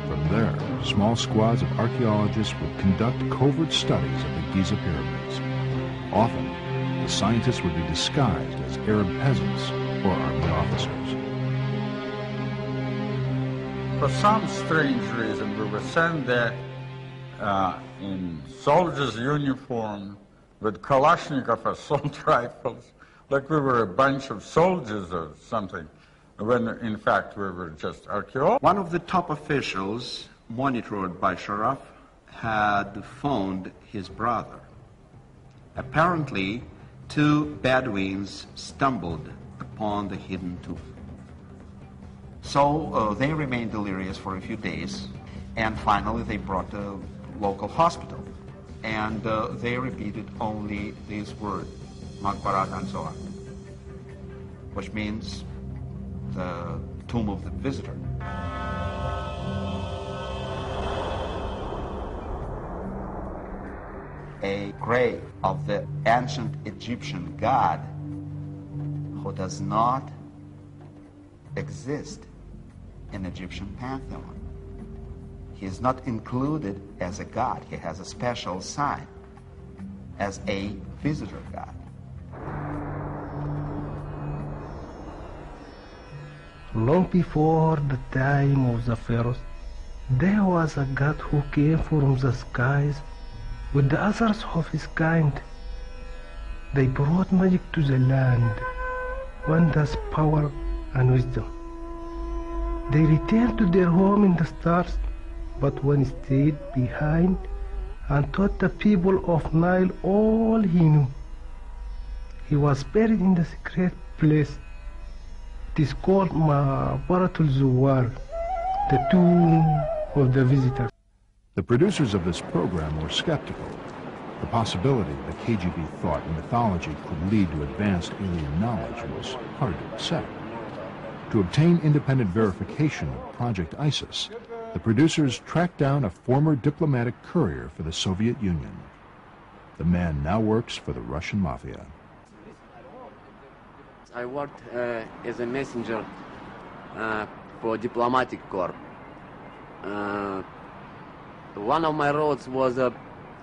From there, small squads of archaeologists would conduct covert studies of the Giza pyramids. Often, the scientists would be disguised as Arab peasants or army officers. For some strange reason, we were sent there uh, in soldiers' uniform with Kalashnikov assault rifles, like we were a bunch of soldiers or something, when in fact we were just archaeologists. One of the top officials, monitored by Sharaf, had phoned his brother. Apparently, two Bedouins stumbled upon the hidden tomb. So uh, they remained delirious for a few days, and finally they brought a local hospital. And uh, they repeated only these words, Makbarat and so on, which means the tomb of the visitor. A grave of the ancient Egyptian god who does not exist in Egyptian pantheon. He is not included as a god. He has a special sign as a visitor god. Long before the time of the pharaohs, there was a god who came from the skies with the others of his kind. They brought magic to the land, wonders, power, and wisdom. They returned to their home in the stars, but one stayed behind and taught the people of Nile all he knew. He was buried in the secret place. It is called Mabaratul Zuwar, the tomb of the visitor. The producers of this program were skeptical. The possibility the KGB thought mythology could lead to advanced alien knowledge was hard to accept. To obtain independent verification of Project ISIS, the producers tracked down a former diplomatic courier for the Soviet Union. The man now works for the Russian mafia. I worked uh, as a messenger uh, for diplomatic corps. Uh, one of my roles was uh,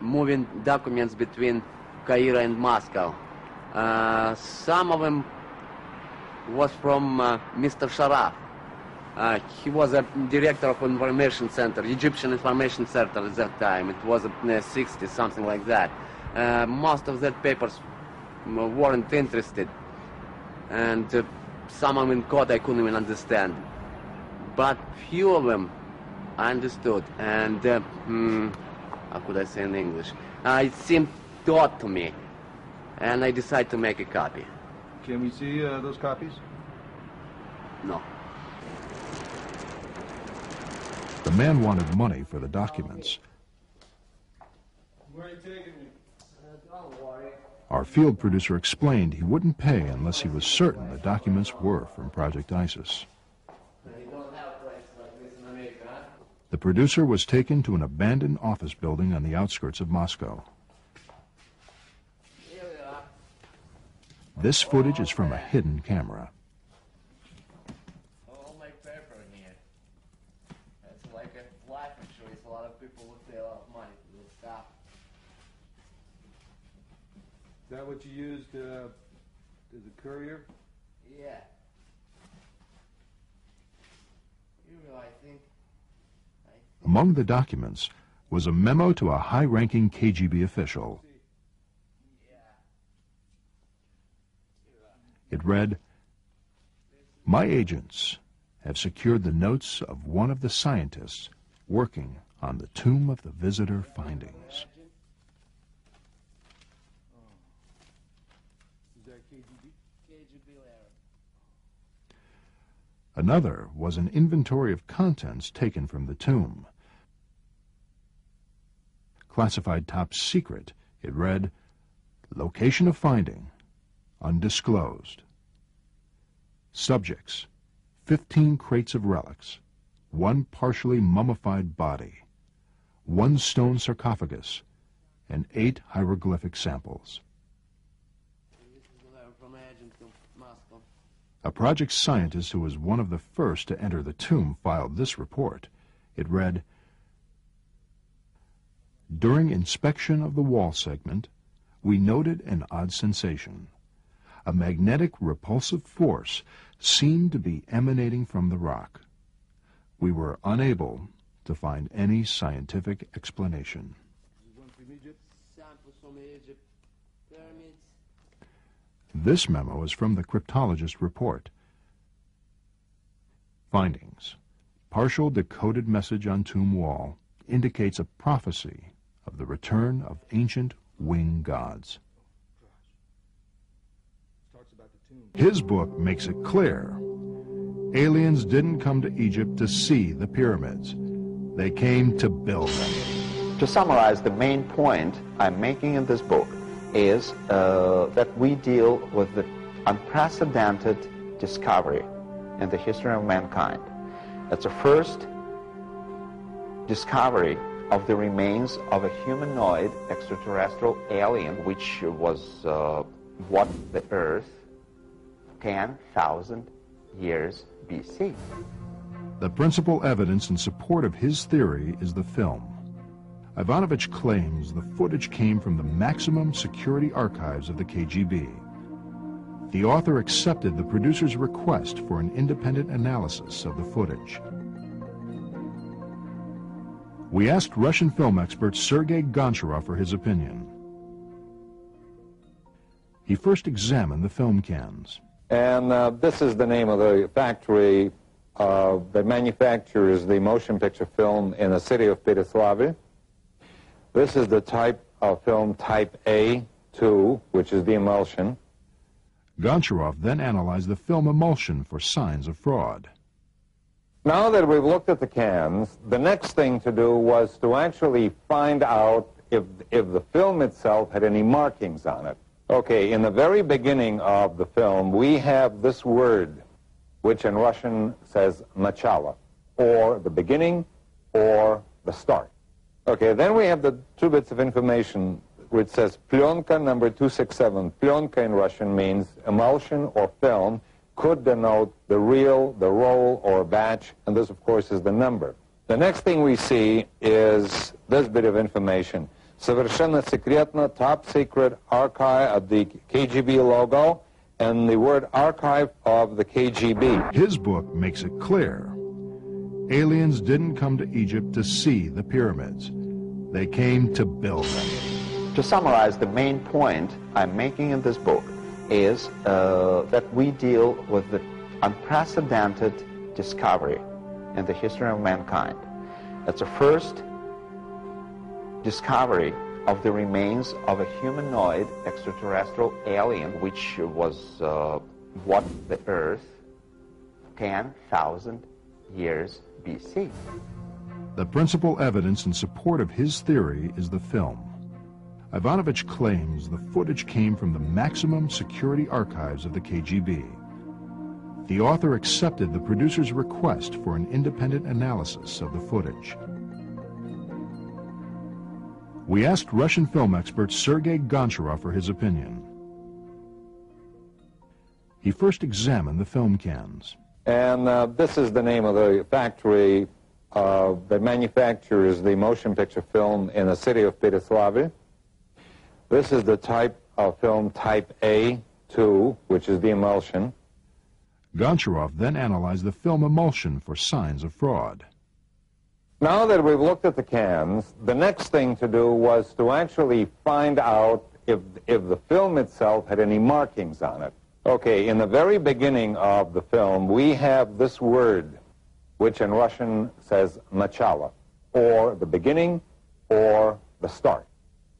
moving documents between Cairo and Moscow. Uh, some of them was from uh, Mr. Sharaf. Uh, he was a director of information center, Egyptian information center at that time. It was in the 60s, something like that. Uh, most of that papers weren't interested. And uh, some of them in code I couldn't even understand. but few of them I understood, and uh, hmm, how could I say in English? Uh, it seemed taught to me, and I decided to make a copy. Can we see uh, those copies? No. The man wanted money for the documents. Where are you taking me? Our field producer explained he wouldn't pay unless he was certain the documents were from Project ISIS. The producer was taken to an abandoned office building on the outskirts of Moscow. This footage is from a hidden camera. All my paper in here. It's like a life insurance. A lot of people would pay a lot of money for this stuff. Is that what you used uh, as a courier? Yeah. You know, I think. Among the documents was a memo to a high-ranking KGB official. It read, My agents have secured the notes of one of the scientists working on the Tomb of the Visitor findings. Is that KGB? KGB letter. Another was an inventory of contents taken from the tomb. Classified top secret, it read, Location of finding, undisclosed. Subjects, 15 crates of relics, one partially mummified body, one stone sarcophagus, and eight hieroglyphic samples. This is a letter from agent to Moscow. A project scientist who was one of the first to enter the tomb filed this report. It read, During inspection of the wall segment, we noted an odd sensation. A magnetic repulsive force seemed to be emanating from the rock. We were unable to find any scientific explanation. This is one from Egypt. Samples from Egypt. Pyramids. This memo is from the cryptologist report. Findings. Partial decoded message on tomb wall indicates a prophecy of the return of ancient wing gods. His book makes it clear aliens didn't come to Egypt to see the pyramids. They came to build them. To summarize, the main point I'm making in this book is uh, that we deal with the unprecedented discovery in the history of mankind. It's the first discovery of the remains of a humanoid extraterrestrial alien, which was uh, what the Earth 10,000 years BC. The principal evidence in support of his theory is the film. Ivanovich claims the footage came from the maximum security archives of the KGB. The author accepted the producer's request for an independent analysis of the footage. We asked Russian film expert Sergei Goncharov for his opinion. He first examined the film cans. And uh, this is the name of the factory uh, that manufactures the motion picture film in the city of Pereslavl. This is the type of film type A2, which is the emulsion. Goncharov then analyzed the film emulsion for signs of fraud. Now that we've looked at the cans, the next thing to do was to actually find out if, if the film itself had any markings on it. Okay, in the very beginning of the film, we have this word, which in Russian says начало, or the beginning, or the start. Okay, then we have the two bits of information which says plyonka number 267. Plyonka in Russian means emulsion or film, could denote the reel, the roll, or batch, and this, of course, is the number. The next thing we see is this bit of information. Совершенно секретно, top secret archive of the KGB logo and the word archive of the KGB. His book makes it clear aliens didn't come to Egypt to see the pyramids. They came to build them. To summarize, the main point I'm making in this book is uh, that we deal with the unprecedented discovery in the history of mankind. That's the first discovery of the remains of a humanoid extraterrestrial alien which was uh, what the Earth 10,000 years The principal evidence in support of his theory is the film. Ivanovich claims the footage came from the maximum security archives of the KGB. The author accepted the producer's request for an independent analysis of the footage. We asked Russian film expert Sergei Goncharov for his opinion. He first examined the film cans. And uh, this is the name of the factory uh, that manufactures the motion picture film in the city of Pereslavl. This is the type of film type A2, which is the emulsion. Goncharov then analyzed the film emulsion for signs of fraud. Now that we've looked at the cans, the next thing to do was to actually find out if, if the film itself had any markings on it. Okay, in the very beginning of the film, we have this word, which in Russian says начало, or the beginning, or the start.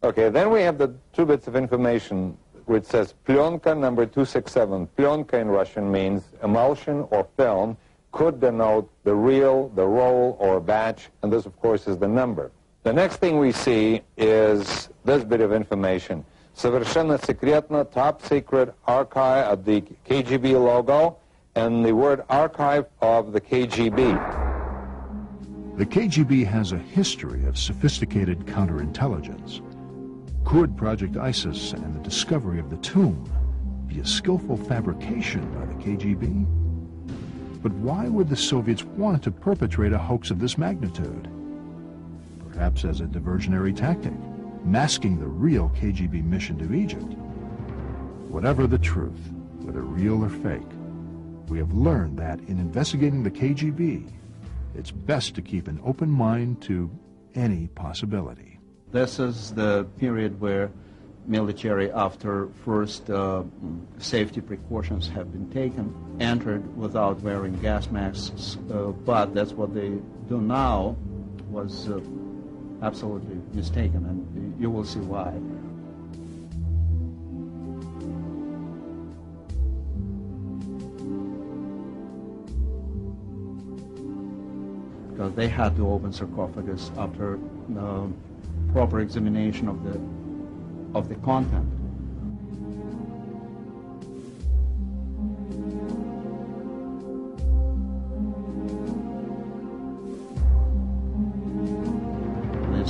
Okay, then we have the two bits of information which says plyonka number 267. Plyonka in Russian means emulsion or film, could denote the reel, the roll, or batch, and this, of course, is the number. The next thing we see is this bit of information. Совершенно секретно, top secret archive of the KGB logo and the word archive of the KGB. The KGB has a history of sophisticated counterintelligence. Could Project ISIS and the discovery of the tomb be a skillful fabrication by the KGB? But why would the Soviets want to perpetrate a hoax of this magnitude? Perhaps as a diversionary tactic, masking the real KGB mission to Egypt. Whatever the truth, whether real or fake, we have learned that in investigating the KGB, it's best to keep an open mind to any possibility. This is the period where military, after first uh, safety precautions have been taken, entered without wearing gas masks, uh, but that's what they do now was uh, absolutely mistaken, and you will see why. Because they had to open sarcophagus after uh, proper examination of the of the content.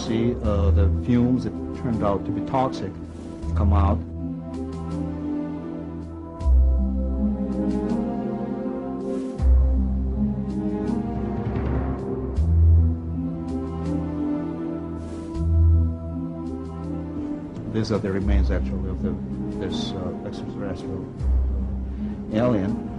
See uh, the fumes that turned out to be toxic come out. these are the remains actually of the, this uh, extraterrestrial alien.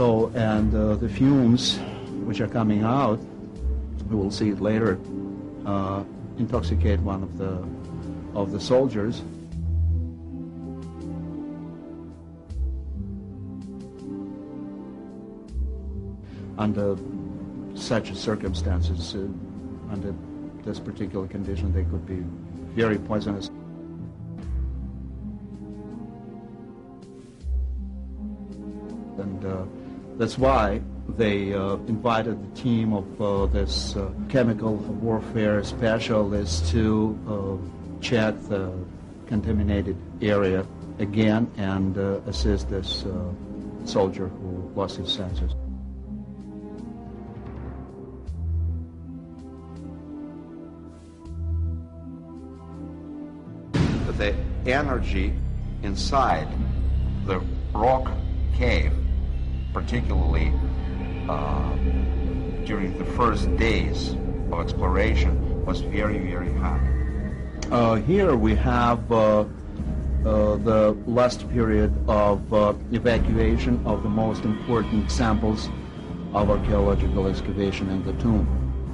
So, and uh, the fumes which are coming out, we will see it later, uh, intoxicate one of the of the soldiers. Under such circumstances, uh, under this particular condition, they could be very poisonous. That's why they uh, invited the team of uh, this uh, chemical warfare specialist to uh, check the contaminated area again and assist this soldier who lost his senses. the energy inside the rock cave, particularly uh, during the first days of exploration, was very, very high. Uh, here we have uh, uh the last period of uh, evacuation of the most important samples of archaeological excavation in the tomb.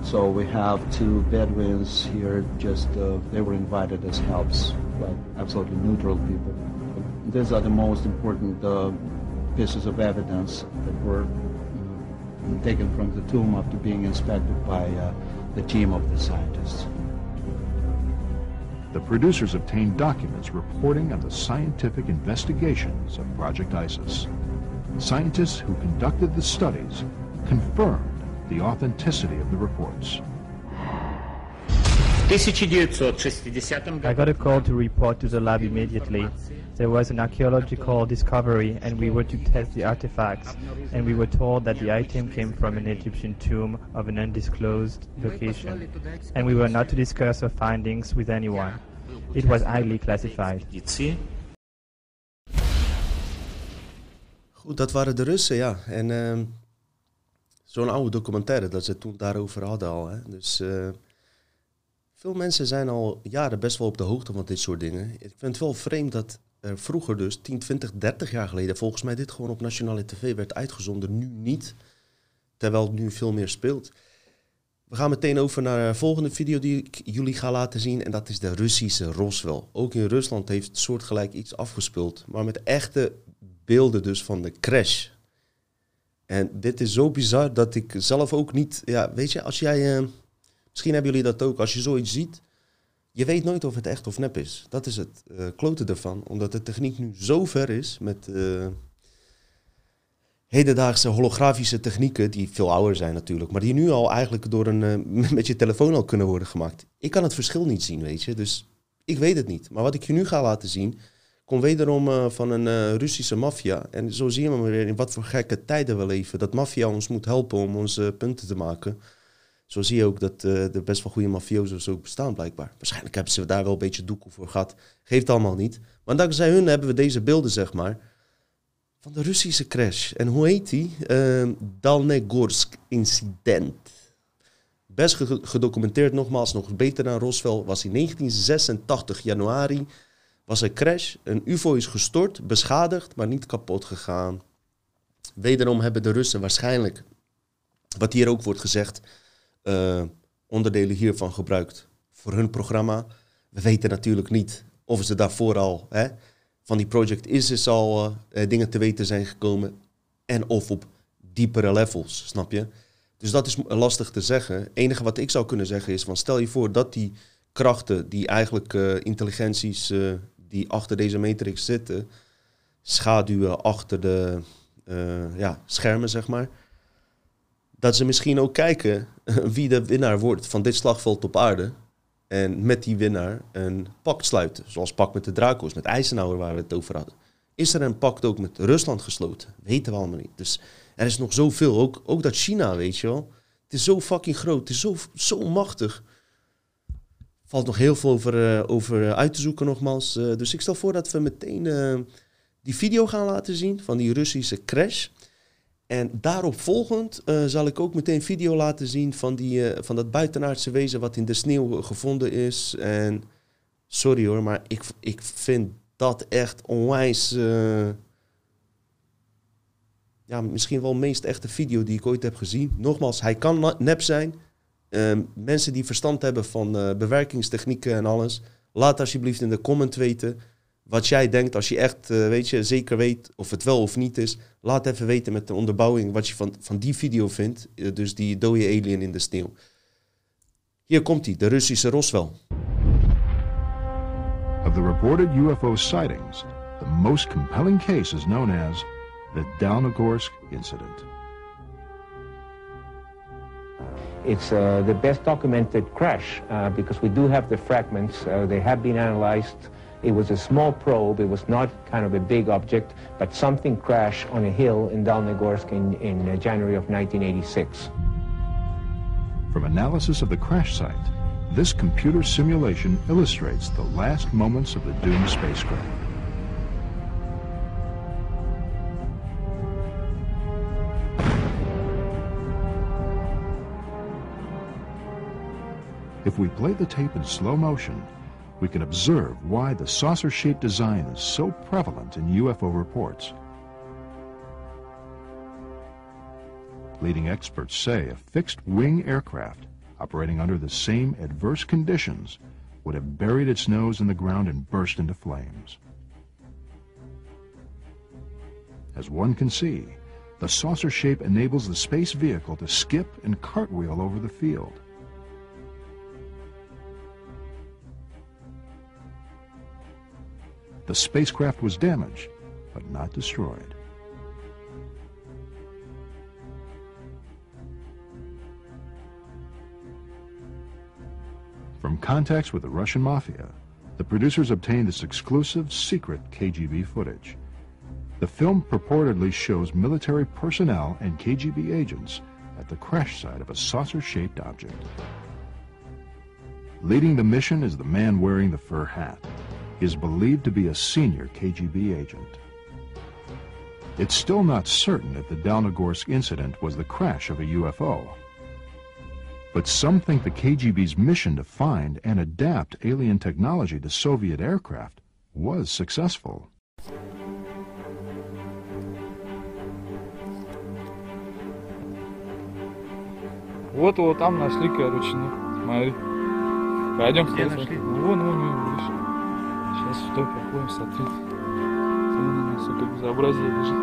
So we have two Bedouins here, just uh, they were invited as helps, like absolutely neutral people. these are the most important pieces of evidence that were uh, taken from the tomb after being inspected by uh, the team of the scientists. The producers obtained documents reporting on the scientific investigations of Project ISIS. Scientists who conducted the studies confirmed the authenticity of the reports. I got a call to report to the lab immediately. There was an archaeological discovery and we were to test the artifacts and we were told that the item came from an Egyptian tomb of an undisclosed location and we were not to discuss our findings with anyone. It was highly classified. Goed, dat waren de Russen, ja. En uh, zo'n oude documentaire dat ze toen daarover hadden al. Hè. Dus uh, veel mensen zijn al jaren best wel op de hoogte van dit soort dingen. Ik vind het wel vreemd dat vroeger dus, 10, 20, 30 jaar geleden, volgens mij dit gewoon op nationale tv werd uitgezonden, nu niet. Terwijl het nu veel meer speelt. We gaan meteen over naar de volgende video die ik jullie ga laten zien. En dat is de Russische Roswell. Ook in Rusland heeft soortgelijk iets afgespeeld. Maar met echte beelden dus van de crash. En dit is zo bizar dat ik zelf ook niet... Ja, weet je, als jij... Uh, misschien hebben jullie dat ook. Als je zoiets ziet, je weet nooit of het echt of nep is. Dat is het uh, klote ervan. Omdat de techniek nu zo ver is met... Uh, hedendaagse holografische technieken, die veel ouder zijn natuurlijk, maar die nu al eigenlijk door een, uh, met je telefoon al kunnen worden gemaakt. Ik kan het verschil niet zien, weet je, dus ik weet het niet. Maar wat ik je nu ga laten zien, komt wederom van een Russische maffia. En zo zien we maar weer in wat voor gekke tijden we leven. Dat maffia ons moet helpen om onze punten te maken. Zo zie je ook dat er best wel goede mafioso's ook bestaan blijkbaar. Waarschijnlijk hebben ze daar wel een beetje doekoe voor gehad. Geeft allemaal niet. Maar dankzij hun hebben we deze beelden, zeg maar van de Russische crash. En hoe heet die? Uh, Dalnegorsk incident. Best gedocumenteerd nogmaals, nog beter dan Roswell, was in 1986 januari was een crash. Een ufo is gestort, beschadigd, maar niet kapot gegaan. Wederom hebben de Russen waarschijnlijk, wat hier ook wordt gezegd, uh, onderdelen hiervan gebruikt voor hun programma. We weten natuurlijk niet of ze daarvoor al hè, van die Project ISIS al uh, dingen te weten zijn gekomen. En of op diepere levels, snap je? Dus dat is lastig te zeggen. Het enige wat ik zou kunnen zeggen is van stel je voor dat die krachten, die eigenlijk intelligenties die achter deze matrix zitten, schaduwen achter de ja, schermen, zeg maar. Dat ze misschien ook kijken wie de winnaar wordt van dit slagveld op aarde. En met die winnaar een pact sluiten. Zoals pact met de Draco's, met Eisenhower waar we het over hadden. Is er een pact ook met Rusland gesloten? Weten we allemaal niet. Dus er is nog zoveel. Ook, ook dat China, weet je wel. Het is zo fucking groot. Het is zo, zo machtig. Valt nog heel veel over, uh, over uit te zoeken nogmaals. Uh, dus ik stel voor dat we meteen die video gaan laten zien van die Russische crash. En daarop volgend uh, zal ik ook meteen video laten zien van, die, uh, van dat buitenaardse wezen wat in de sneeuw gevonden is. En sorry hoor, maar ik, ik vind dat echt onwijs. Ja, misschien wel de meest echte video die ik ooit heb gezien. Nogmaals, hij kan nep zijn. Ehm, mensen die verstand hebben van bewerkingstechnieken en alles, laat alsjeblieft in de comment weten wat jij denkt, als je echt uh, weet je, zeker weet of het wel of niet is, laat even weten met de onderbouwing wat je van, van die video vindt. Uh, dus die dode alien in de sneeuw. Hier komt hij, de Russische Roswell. Of the reported UFO sightings, the most compelling case is known as the Dalnogorsk incident. It's uh, the best documented crash uh, because we do have the fragments. Uh, they have been analyzed. It was a small probe. It was not kind of a big object, but something crashed on a hill in Dalnegorsk in, in uh, January of 1986. From analysis of the crash site, this computer simulation illustrates the last moments of the doomed spacecraft. If we play the tape in slow motion, we can observe why the saucer-shaped design is so prevalent in UFO reports. Leading experts say a fixed-wing aircraft operating under the same adverse conditions would have buried its nose in the ground and burst into flames. As one can see, the saucer shape enables the space vehicle to skip and cartwheel over the field. The spacecraft was damaged, but not destroyed. From contacts with the Russian mafia, the producers obtained this exclusive, secret KGB footage. The film purportedly shows military personnel and KGB agents at the crash site of a saucer-shaped object. Leading the mission is the man wearing the fur hat He is believed to be a senior KGB agent. It's still not certain if the Dalnogorsk incident was the crash of a UFO. But some think the KGB's mission to find and adapt alien technology to Soviet aircraft was successful. Вот его там нашли, короче, ну, смотри. Пойдем Где кто-то. нашли? Вон, вон, вон, видишь. Сейчас в топе ходим, смотри. На сука, безобразие лежит.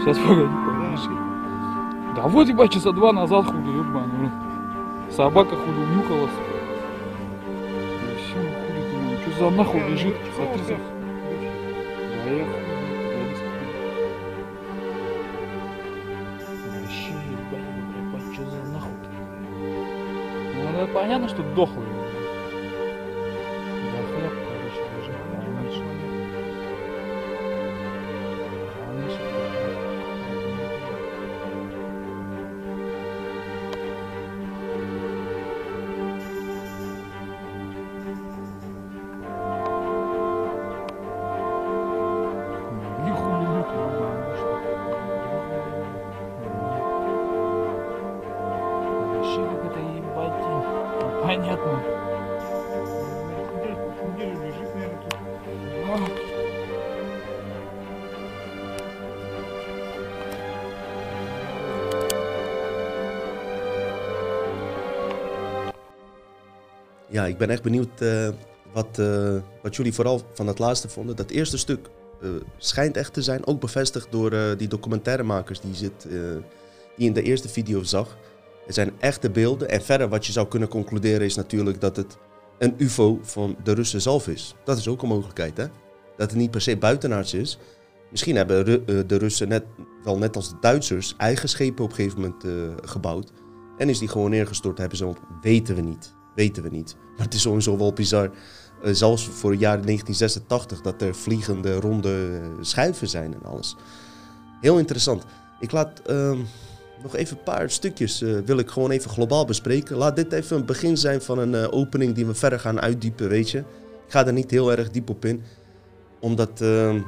Сейчас, погоди, погоди. Да вот, ебать, часа два назад хули, ебаный. Собака хули унюхала, сука. Вообще, ну, хули, думаю, что за нахуй лежит? Смотри, за... Да я хуй. Вообще, ебать, за нахуй-то? Ну, это понятно, что дохлый. Ik ben echt benieuwd eh, wat, eh, wat jullie vooral van het laatste vonden. Dat eerste stuk eh, schijnt echt te zijn, ook bevestigd door die documentairemakers die, in de eerste video zag. Er zijn echte beelden. En verder wat je zou kunnen concluderen is natuurlijk dat het een UFO van de Russen zelf is. Dat is ook een mogelijkheid, hè? Dat het niet per se buitenaards is. Misschien hebben de Russen net, wel net als de Duitsers eigen schepen op een gegeven moment gebouwd. En is die gewoon neergestort, hebben ze. Weten we niet. Weten we niet. Maar het is sowieso wel bizar. eh, zelfs voor het jaar 1986 dat er vliegende ronde eh, schuiven zijn en alles. Heel interessant. Ik laat ehm, nog even een paar stukjes eh, wil ik gewoon even globaal bespreken. Laat dit even een begin zijn van een opening die we verder gaan uitdiepen, weet je. Ik ga er niet heel erg diep op in. Omdat, ehm,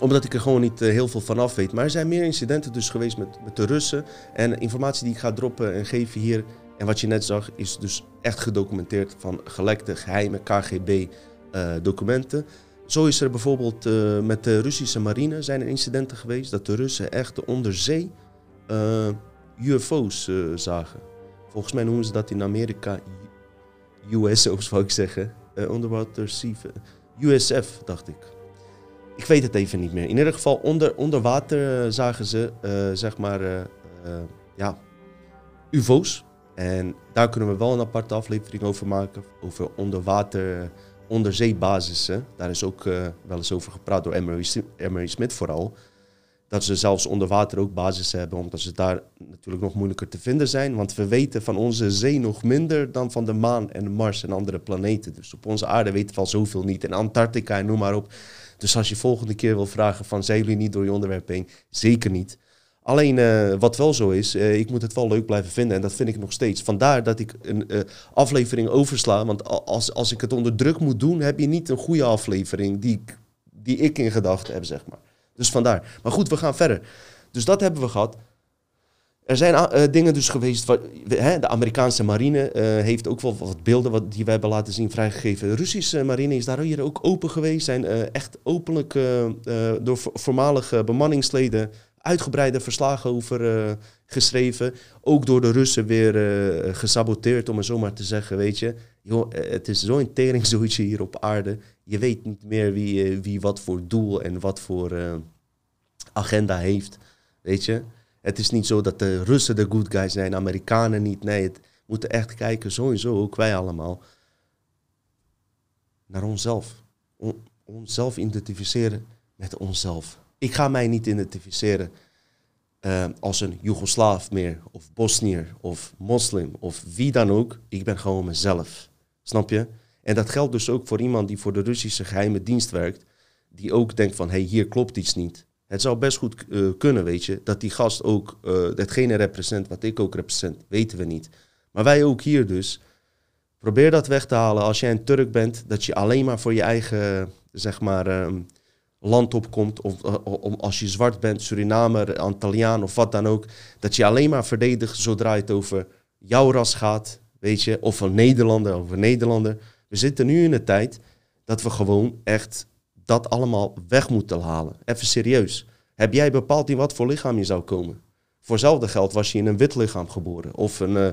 omdat ik er gewoon niet heel veel van af weet. Maar er zijn meer incidenten dus geweest met, met de Russen. En informatie die ik ga droppen en geven hier. En wat je net zag is dus echt gedocumenteerd van gelekte geheime KGB-documenten. Zo is er bijvoorbeeld eh, met de Russische marine zijn er incidenten geweest dat de Russen echt de onderzee eh, UFO's eh, zagen. Volgens mij noemen ze dat in Amerika USO's, wou ik zeggen. Eh, underwater sea... USF, dacht ik. Ik weet het even niet meer. In ieder geval, onder, onder water eh, zagen ze, eh, zeg maar, eh, eh, ja, UFO's. En daar kunnen we wel een aparte aflevering over maken. Over onderwater, onderzeebasissen. Daar is ook eh, wel eens over gepraat door Emery, Smith vooral. Dat ze zelfs onder water ook basissen hebben, omdat ze daar natuurlijk nog moeilijker te vinden zijn. Want we weten van onze zee nog minder dan van de maan en Mars en andere planeten. Dus op onze aarde weten we al zoveel niet. En Antarctica en noem maar op. Dus als je volgende keer wil vragen van zijn jullie niet door je onderwerp heen? Zeker niet. Alleen eh, wat wel zo is, eh, ik moet het wel leuk blijven vinden en dat vind ik nog steeds. Vandaar dat ik een eh, aflevering oversla, want als, als ik het onder druk moet doen, heb je niet een goede aflevering die, ik- die ik in gedachten heb, zeg maar. Dus vandaar. Maar goed, we gaan verder. Dus dat hebben we gehad. Er zijn dingen dus geweest, wat, hè, de Amerikaanse marine heeft ook wel wat beelden wat, die we hebben laten zien vrijgegeven. De Russische marine is daar hier ook open geweest, zijn echt openlijk door vo- voormalige bemanningsleden uitgebreide verslagen over eh, geschreven. Ook door de Russen weer eh, gesaboteerd, om het zo maar te zeggen, weet je. Joh, eh, het is zo'n teringzootje hier op aarde. Je weet niet meer wie, wie wat voor doel en wat voor... agenda heeft. Weet je? Het is niet zo dat de Russen de good guys zijn, Amerikanen niet. Nee, het, moeten echt kijken, sowieso, ook wij allemaal, naar onszelf. On, onszelf identificeren met onszelf. Ik ga mij niet identificeren uh, als een Joegoslaaf meer, of Bosnier, of moslim, of wie dan ook. Ik ben gewoon mezelf. Snap je? En dat geldt dus ook voor iemand die voor de Russische geheime dienst werkt, die ook denkt van, hé, hey, hier klopt iets niet. Het zou best goed uh, kunnen, weet je, dat die gast ook uh, hetgene represent wat ik ook represent, weten we niet. Maar wij ook hier dus. Probeer dat weg te halen als jij een Turk bent, dat je alleen maar voor je eigen, zeg maar, um, land opkomt. Of om, als je zwart bent, Surinamer, Antilliaan of wat dan ook. Dat je alleen maar verdedigt zodra het over jouw ras gaat. Weet je, of een Nederlander of een Nederlander. We zitten nu in een tijd dat we gewoon echt dat allemaal weg moeten halen. Even serieus. Heb jij bepaald in wat voor lichaam je zou komen? Voor hetzelfde geld was je in een wit lichaam geboren. Of een, uh,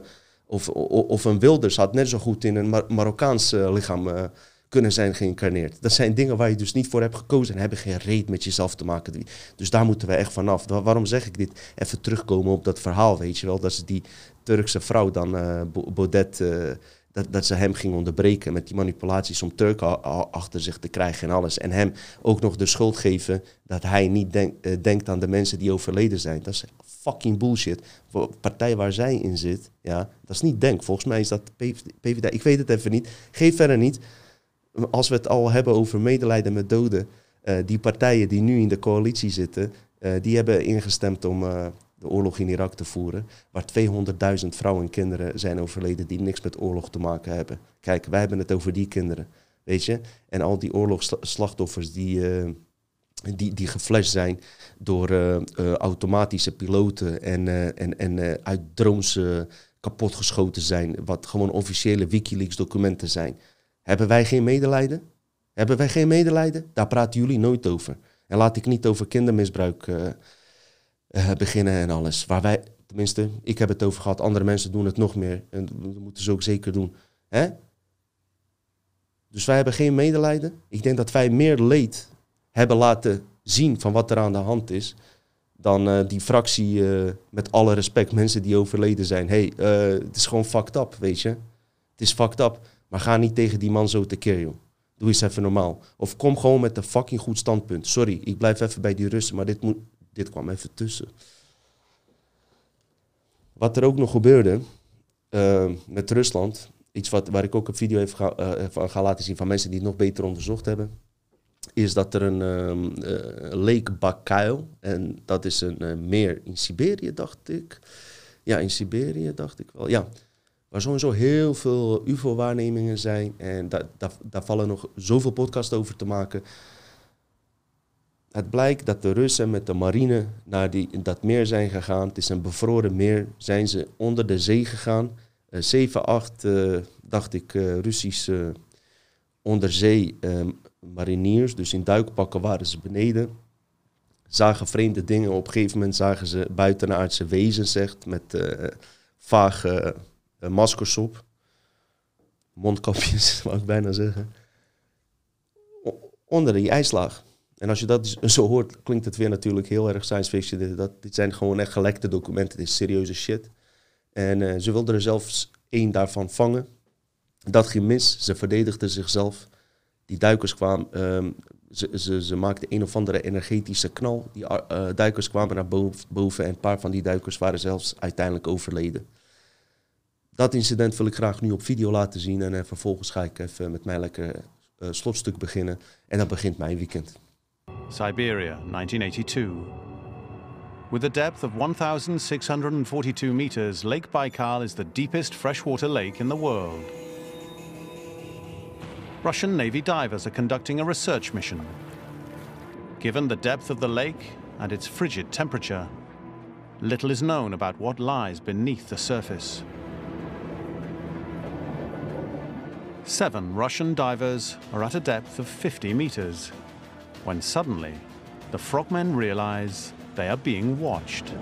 of, of, of, een Wilders had net zo goed in een Mar Marokkaans uh, lichaam kunnen zijn geïncarneerd. Dat zijn dingen waar je dus niet voor hebt gekozen en hebben geen reet met jezelf te maken. Dus daar moeten we echt vanaf. Waarom zeg ik dit? Even terugkomen op dat verhaal, weet je wel. Dat ze die Turkse vrouw dan, uh, Baudet, uh, dat, dat ze hem ging onderbreken met die manipulaties om Turken achter zich te krijgen en alles. En hem ook nog de schuld geven dat hij niet uh, denkt aan de mensen die overleden zijn. Dat is fucking bullshit. Voor partij waar zij in zit, ja, dat is niet denk. Volgens mij is dat PvdA. Ik weet het even niet. Geef verder niet als we het al hebben over medelijden met doden, uh, die partijen die nu in de coalitie zitten, uh, die hebben ingestemd om uh, de oorlog in Irak te voeren, waar 200.000 vrouwen en kinderen zijn overleden die niks met oorlog te maken hebben. Kijk, wij hebben het over die kinderen, weet je? En al die oorlogsslachtoffers die, die, die geflasht zijn door automatische piloten en, en, en uit drones kapotgeschoten zijn, wat gewoon officiële Wikileaks documenten zijn. Hebben wij geen medelijden? Hebben wij geen medelijden? Daar praten jullie nooit over. En laat ik niet over kindermisbruik uh, uh, beginnen en alles. Waar wij, tenminste, ik heb het over gehad, andere mensen doen het nog meer. En dat moeten ze ook zeker doen. Hè? Dus wij hebben geen medelijden. Ik denk dat wij meer leed hebben laten zien van wat er aan de hand is. Dan uh, die fractie, met alle respect, mensen die overleden zijn. hey, het is gewoon fucked up, weet je. Het is fucked up. Maar ga niet tegen die man zo tekeer, joh. Doe eens even normaal. Of kom gewoon met een fucking goed standpunt. Sorry, ik blijf even bij die Russen, maar dit, moet, dit kwam even tussen. Wat er ook nog gebeurde uh, met Rusland, iets wat, waar ik ook een video even uh, van ga laten zien van mensen die het nog beter onderzocht hebben, is dat er een um, Lake Baikal, en dat is een meer in Siberië, dacht ik. Ja, in Siberië, dacht ik wel. Ja, waar sowieso heel veel UFO-waarnemingen zijn. En daar, daar, daar vallen nog zoveel podcasts over te maken. Het blijkt dat de Russen met de marine naar die, dat meer zijn gegaan. Het is een bevroren meer. Zijn ze onder de zee gegaan. Uh, 7, 8, uh, dacht ik, uh, Russische onderzee mariniers. Dus in duikpakken waren ze beneden. Zagen vreemde dingen. Op een gegeven moment zagen ze buitenaardse wezens, zegt, met vage maskers op. Mondkapjes, wou ik bijna zeggen. onder die ijslaag. En als je dat zo hoort, klinkt het weer natuurlijk heel erg science fiction. Dat, dit zijn gewoon echt gelekte documenten, dit is serieuze shit. En uh, ze wilden er zelfs één daarvan vangen. Dat ging mis, ze verdedigden zichzelf. Die duikers kwamen, um, ze, ze, ze maakten een of andere energetische knal. Die uh, duikers kwamen naar boven, boven en een paar van die duikers waren zelfs uiteindelijk overleden dat incident wil ik graag nu op video laten zien. En uh, vervolgens ga ik even met mijn lekker uh, slotstuk beginnen. En dan begint mijn weekend. Siberia, 1982. With a depth of 1,642 meters, Lake Baikal is the deepest freshwater lake in the world. Russian Navy divers are conducting a research mission. Given the depth of the lake and its frigid temperature, little is known about what lies beneath the surface. Seven Russian divers are at a depth of 50 meters, when suddenly the frogmen realize they are being watched.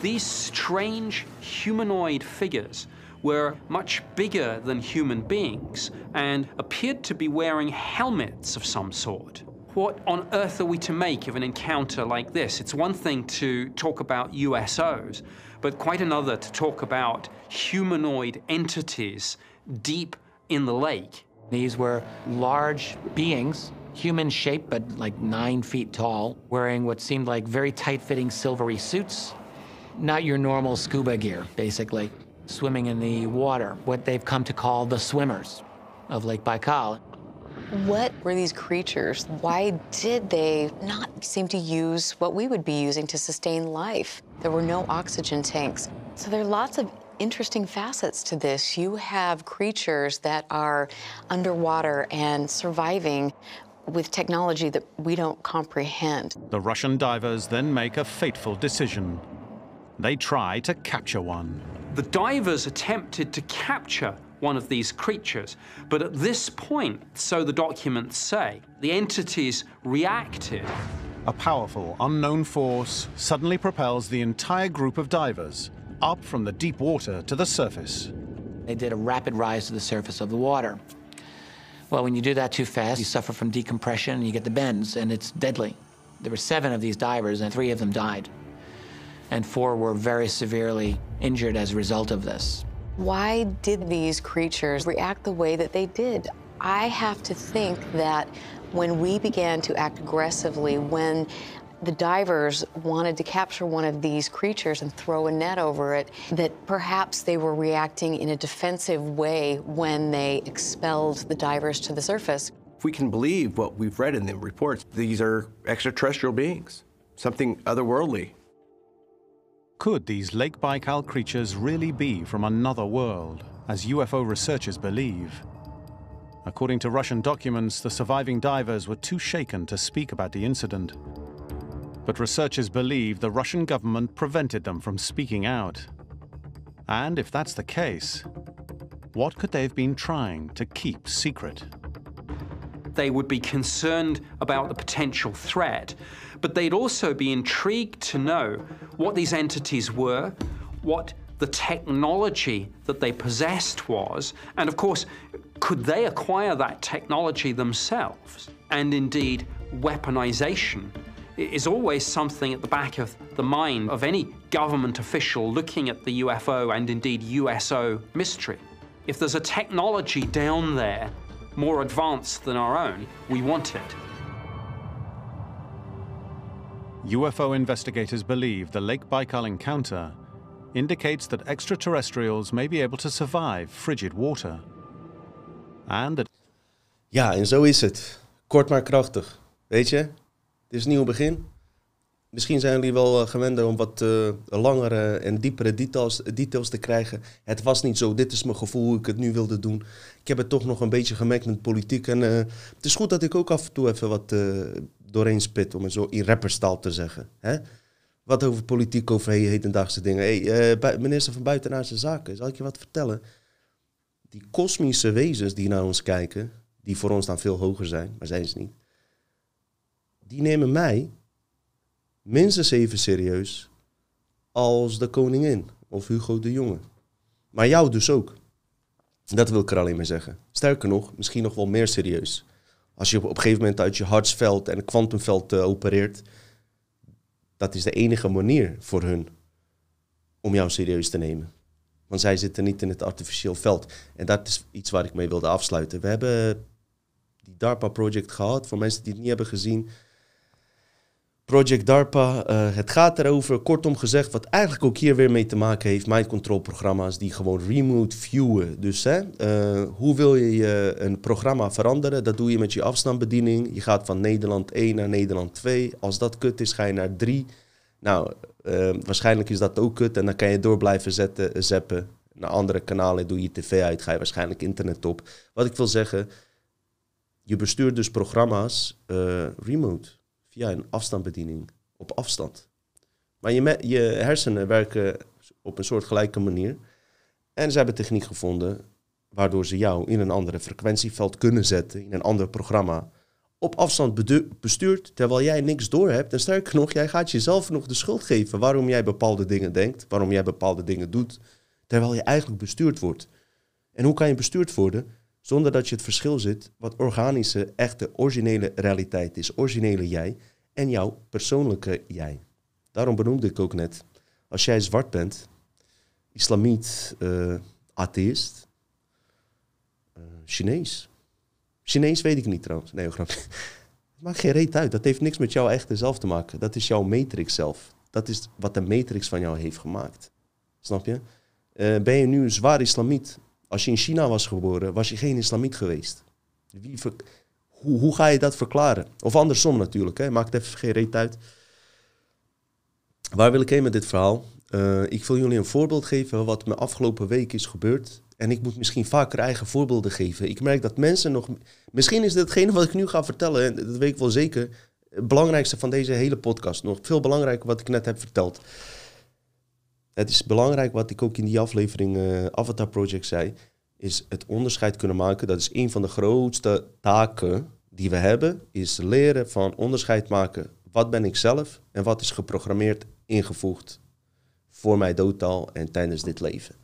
These strange humanoid figures were much bigger than human beings and appeared to be wearing helmets of some sort. what on earth are we to make of an encounter like this? It's one thing to talk about USOs, but quite another to talk about humanoid entities deep in the lake. These were large beings, human shaped but like nine feet tall, wearing what seemed like very tight fitting silvery suits. Not your normal scuba gear, basically. Swimming in the water, what they've come to call the swimmers of Lake Baikal. What were these creatures? Why did they not seem to use what we would be using to sustain life? There were no oxygen tanks. So there are lots of interesting facets to this. You have creatures that are underwater and surviving with technology that we don't comprehend. The Russian divers then make a fateful decision. They try to capture one. The divers attempted to capture one of these creatures. But at this point, so the documents say, the entities reacted. A powerful, unknown force suddenly propels the entire group of divers up from the deep water to the surface. They did a rapid rise to the surface of the water. Well, when you do that too fast, you suffer from decompression and you get the bends, and it's deadly. There were seven of these divers, and three of them died. And four were very severely injured as a result of this. Why did these creatures react the way that they did? I have to think that when we began to act aggressively, when the divers wanted to capture one of these creatures and throw a net over it, that perhaps they were reacting in a defensive way when they expelled the divers to the surface. If we can believe what we've read in the reports, these are extraterrestrial beings, something otherworldly. Could these Lake Baikal creatures really be from another world, as UFO researchers believe? According to Russian documents, the surviving divers were too shaken to speak about the incident. But researchers believe the Russian government prevented them from speaking out. And if that's the case, what could they have been trying to keep secret? They would be concerned about the potential threat, but they'd also be intrigued to know what these entities were, what the technology that they possessed was, and of course, could they acquire that technology themselves? And indeed, weaponization is always something at the back of the mind of any government official looking at the UFO and indeed USO mystery. If there's a technology down there more advanced than our own, we want it. UFO investigators believe the Lake Baikal encounter indicates that extraterrestrials may be able to survive frigid water. And that... Ja, en zo is het. Kort maar krachtig. Weet je, het is een nieuw begin. Misschien zijn jullie wel eh, gewend om wat uh, langere en diepere details, details te krijgen. Het was niet zo, dit is mijn gevoel hoe ik het nu wilde doen. Ik heb het toch nog een beetje gemengd met politiek. En uh, het is goed dat ik ook af en toe even wat doorheen spit, om het zo in rapperstaal te zeggen. Hè? Wat over politiek, over hedendaagse dingen. Hey, minister van Buitenlandse Zaken, zal ik je wat vertellen? Die kosmische wezens die naar ons kijken, die voor ons dan veel hoger zijn, maar zijn ze niet. Die nemen mij minstens even serieus als de koningin of Hugo de Jonge. Maar jou dus ook. Dat wil ik er alleen maar zeggen. Sterker nog, misschien nog wel meer serieus. Als je op een gegeven moment uit je hartsveld en kwantumveld uh, opereert, dat is de enige manier voor hun om jou serieus te nemen. Want zij zitten niet in het artificieel veld. En dat is iets waar ik mee wilde afsluiten. We hebben die DARPA-project gehad. Voor mensen die het niet hebben gezien, Project DARPA. Uh, het gaat erover, kortom gezegd, wat eigenlijk ook hier weer mee te maken heeft, mind control programma's die gewoon remote viewen. Dus hè, uh, hoe wil je, je een programma veranderen? Dat doe je met je afstandsbediening. Je gaat van Nederland 1 naar Nederland 2. Als dat kut is, ga je naar 3. Nou, uh, waarschijnlijk is dat ook kut en dan kan je door blijven zetten, zappen. Naar andere kanalen doe je tv uit, ga je waarschijnlijk internet op. Wat ik wil zeggen, je bestuurt dus programma's remote via een afstandsbediening op afstand. Maar je, je hersenen werken op een soort gelijke manier. En ze hebben techniek gevonden waardoor ze jou in een andere frequentieveld kunnen zetten, in een ander programma, op afstand bestuurt, terwijl jij niks door hebt. En sterker nog, jij gaat jezelf nog de schuld geven waarom jij bepaalde dingen denkt, waarom jij bepaalde dingen doet, terwijl je eigenlijk bestuurd wordt. En hoe kan je bestuurd worden? Zonder dat je het verschil ziet wat organische, echte, originele realiteit is. Originele jij en jouw persoonlijke jij. Daarom benoemde ik ook net, als jij zwart bent, islamiet, uh, atheïst, uh, Chinees. Chinees weet ik niet trouwens. Nee, grapje. Het maakt geen reet uit. Dat heeft niks met jouw echte zelf te maken. Dat is jouw matrix zelf. Dat is wat de matrix van jou heeft gemaakt. Snap je? Uh, ben je nu een zwaar islamiet? Als je in China was geboren, was je geen islamiet geweest. Hoe, hoe, ga je dat verklaren? Of andersom natuurlijk, hè? maakt even geen reet uit. Waar wil ik heen met dit verhaal? Uh, ik wil jullie een voorbeeld geven wat me afgelopen week is gebeurd. En ik moet misschien vaker eigen voorbeelden geven. Ik merk dat mensen nog. Misschien is hetgene wat ik nu ga vertellen, en dat weet ik wel zeker, het belangrijkste van deze hele podcast. Nog veel belangrijker wat ik net heb verteld. Het is belangrijk wat ik ook in die aflevering uh, Avatar Project zei. Is het onderscheid kunnen maken. Dat is een van de grootste taken die we hebben. Is leren van onderscheid maken. Wat ben ik zelf en wat is geprogrammeerd, ingevoegd voor mij doodtaal en tijdens dit leven.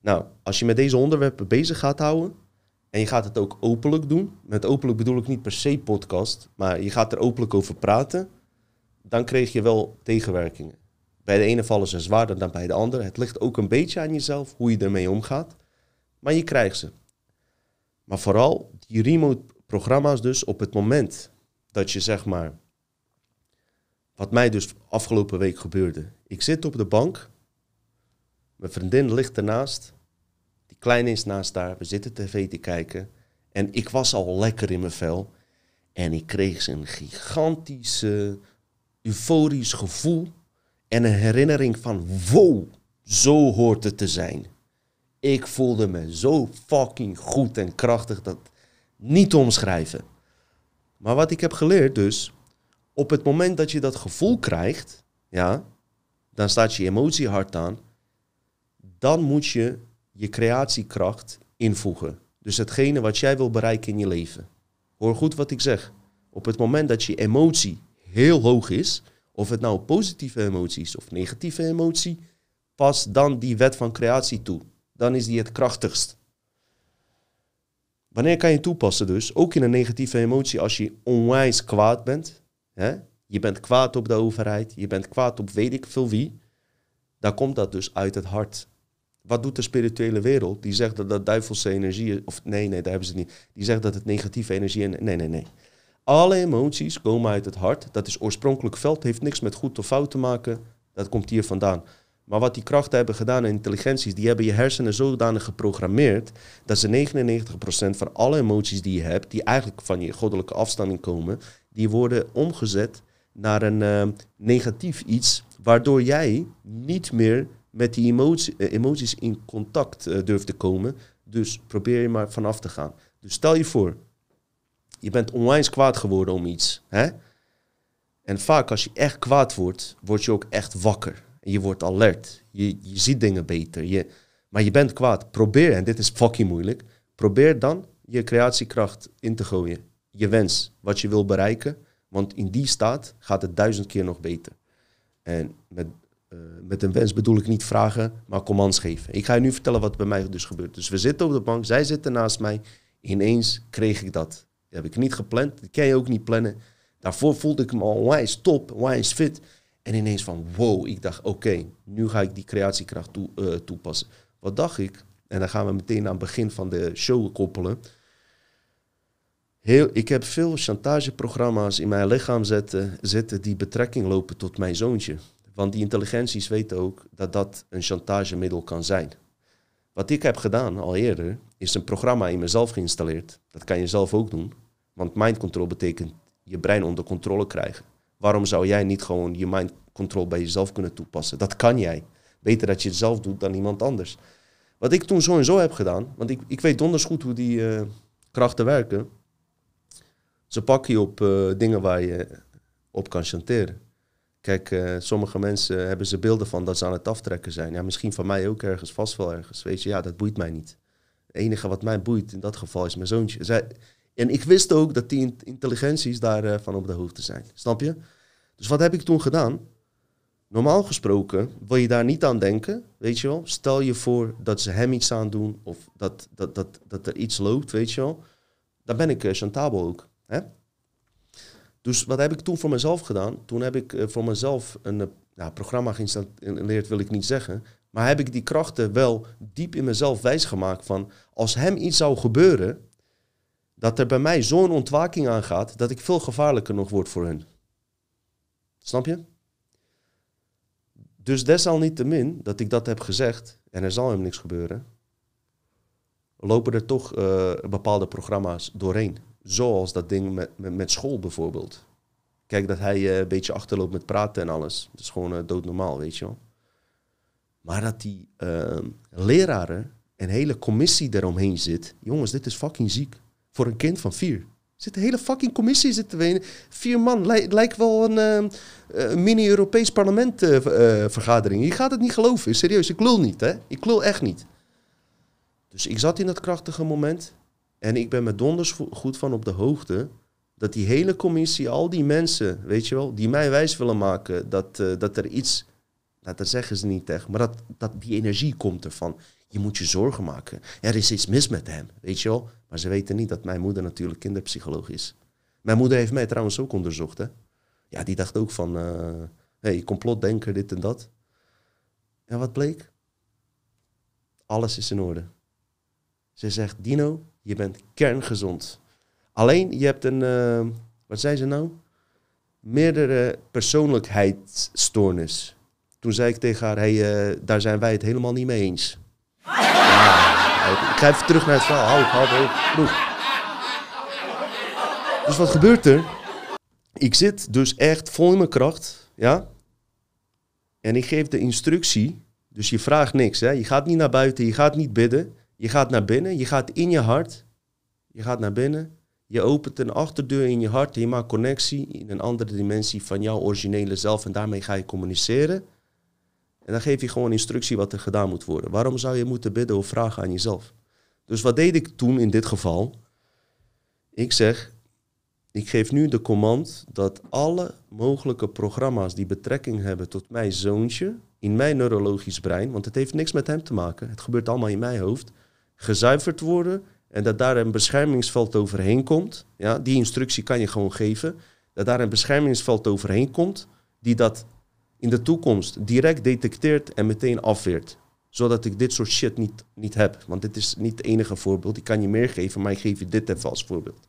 Nou, als je met deze onderwerpen bezig gaat houden en je gaat het ook openlijk doen, met openlijk bedoel ik niet per se podcast, maar je gaat er openlijk over praten, dan kreeg je wel tegenwerkingen. Bij de ene vallen ze zwaarder dan bij de andere. Het ligt ook een beetje aan jezelf hoe je ermee omgaat, maar je krijgt ze. Maar vooral die remote programma's dus op het moment dat je zeg maar, wat mij dus afgelopen week gebeurde. Ik zit op de bank, mijn vriendin ligt ernaast, die kleine is naast daar, we zitten tv te kijken. En ik was al lekker in mijn vel. En ik kreeg een gigantisch euforisch gevoel en een herinnering van wow, zo hoort het te zijn. Ik voelde me zo fucking goed en krachtig dat niet te omschrijven. Maar wat ik heb geleerd dus, op het moment dat je dat gevoel krijgt, ja, dan staat je emotie hard aan, dan moet je je creatiekracht invoegen. Dus hetgene wat jij wil bereiken in je leven. Hoor goed wat ik zeg. Op het moment dat je emotie heel hoog is, of het nou positieve emotie is of negatieve emotie, pas dan die wet van creatie toe. Dan is die het krachtigst. Wanneer kan je toepassen dus? Ook in een negatieve emotie als je onwijs kwaad bent. Hè? Je bent kwaad op de overheid, je bent kwaad op weet ik veel wie. Dan komt dat dus uit het hart. Wat doet de spirituele wereld? Die zegt dat dat duivelse energie Of nee, nee, daar hebben ze niet. Die zegt dat het negatieve energie... En, nee, nee, nee. Alle emoties komen uit het hart. Dat is oorspronkelijk veld. heeft niks met goed of fout te maken. Dat komt hier vandaan. Maar wat die krachten hebben gedaan en intelligenties, die hebben je hersenen zodanig geprogrammeerd dat ze 99% van alle emoties die je hebt, die eigenlijk van je goddelijke afstamming komen, die worden omgezet naar een uh, negatief iets, waardoor jij niet meer met die uh, emoties in contact uh, durft te komen. Dus probeer je maar vanaf te gaan. Dus stel je voor, je bent onwijs kwaad geworden om iets. Hè? En vaak als je echt kwaad wordt, word je ook echt wakker. Je wordt alert. Je, je ziet dingen beter. Je, maar je bent kwaad. Probeer, en dit is fucking moeilijk, probeer dan je creatiekracht in te gooien. Je wens, wat je wil bereiken. Want in die staat gaat het duizend keer nog beter. En met, uh, met een wens bedoel ik niet vragen, maar commands geven. Ik ga je nu vertellen wat bij mij dus gebeurt. Dus we zitten op de bank, zij zitten naast mij. Ineens kreeg ik dat. Dat heb ik niet gepland, dat kan je ook niet plannen. Daarvoor voelde ik me al onwijs top, onwijs fit. En ineens van wow, ik dacht oké, nu ga ik die creatiekracht toe, uh, toepassen. Wat dacht ik? En dan gaan we meteen aan het begin van de show koppelen. Heel, ik heb veel chantageprogramma's in mijn lichaam zetten, zitten die betrekking lopen tot mijn zoontje. Want die intelligenties weten ook dat dat een chantagemiddel kan zijn. Wat ik heb gedaan al eerder, is een programma in mezelf geïnstalleerd. Dat kan je zelf ook doen. Want mind control betekent je brein onder controle krijgen. Waarom zou jij niet gewoon je mind control bij jezelf kunnen toepassen? Dat kan jij. Beter dat je het zelf doet dan iemand anders. Wat ik toen zo en zo heb gedaan, want ik, ik weet donders goed hoe die uh, krachten werken. Ze pakken je op uh, dingen waar je op kan chanteren. Kijk, uh, sommige mensen hebben ze beelden van dat ze aan het aftrekken zijn. Ja, misschien van mij ook ergens, vast wel ergens. Weet je, ja, dat boeit mij niet. Het enige wat mij boeit in dat geval is mijn zoontje. Zij, en ik wist ook dat die intelligenties daarvan uh, van op de hoogte zijn. Snap je? Dus wat heb ik toen gedaan? Normaal gesproken wil je daar niet aan denken, weet je wel. Stel je voor dat ze hem iets aan doen of dat, dat, dat, dat er iets loopt, weet je wel. Dan ben ik uh, chantabel ook. Hè? Dus wat heb ik toen voor mezelf gedaan? Toen heb ik uh, voor mezelf een uh, ja, programma geïnstalleerd, wil ik niet zeggen. Maar heb ik die krachten wel diep in mezelf wijsgemaakt van... als hem iets zou gebeuren, dat er bij mij zo'n ontwaking aangaat... dat ik veel gevaarlijker nog word voor hun. Snap je? Dus desalniettemin dat ik dat heb gezegd, en er zal hem niks gebeuren, lopen er toch uh, bepaalde programma's doorheen. Zoals dat ding met, met, school bijvoorbeeld. Kijk dat hij uh, een beetje achterloopt met praten en alles. Dat is gewoon uh, doodnormaal, weet je wel. Maar dat die leraren en hele commissie eromheen zit. Jongens, dit is fucking ziek. Voor een kind van vier. Zit een hele fucking commissie zitten Vier man. lijkt wel een mini-Europees parlement uh, vergadering. Je gaat het niet geloven. Serieus, ik lul niet. Hè? Ik lul echt niet. Dus ik zat in dat krachtige moment. En ik ben met donders goed van op de hoogte. Dat die hele commissie, al die mensen, weet je wel, die mij wijs willen maken dat, dat er iets. Nou, dat zeggen ze niet echt. Maar dat, dat die energie komt ervan. Je moet je zorgen maken. Er is iets mis met hem, weet je wel. Maar ze weten niet dat mijn moeder natuurlijk kinderpsycholoog is. Mijn moeder heeft mij trouwens ook onderzocht, hè. Ja, die dacht ook van, uh, hey, complotdenker, dit en dat. En wat bleek? Alles is in orde. Ze zegt, Dino, je bent kerngezond. Alleen, je hebt een, uh, wat zei ze nou? Meerdere persoonlijkheidsstoornis. Toen zei ik tegen haar, hey, uh, daar zijn wij het helemaal niet mee eens. Ik ga even terug naar het verhaal. Hou, hou, hou. Dus wat gebeurt er? Ik zit dus echt vol in mijn kracht, ja. En ik geef de instructie, dus je vraagt niks, hè. Je gaat niet naar buiten, je gaat niet bidden. Je gaat naar binnen, je gaat in je hart. Je gaat naar binnen, je opent een achterdeur in je hart en je maakt connectie in een andere dimensie van jouw originele zelf. En daarmee ga je communiceren. En dan geef je gewoon instructie wat er gedaan moet worden. Waarom zou je moeten bidden of vragen aan jezelf? Dus wat deed ik toen in dit geval? Ik zeg, ik geef nu de command dat alle mogelijke programma's die betrekking hebben tot mijn zoontje, in mijn neurologisch brein, want het heeft niks met hem te maken, het gebeurt allemaal in mijn hoofd, gezuiverd worden en dat daar een beschermingsveld overheen komt. Ja, die instructie kan je gewoon geven. Dat daar een beschermingsveld overheen komt, die dat in de toekomst direct detecteert en meteen afweert. Zodat ik dit soort shit niet, niet heb. Want dit is niet het enige voorbeeld. Ik kan je meer geven, maar ik geef je dit even als voorbeeld.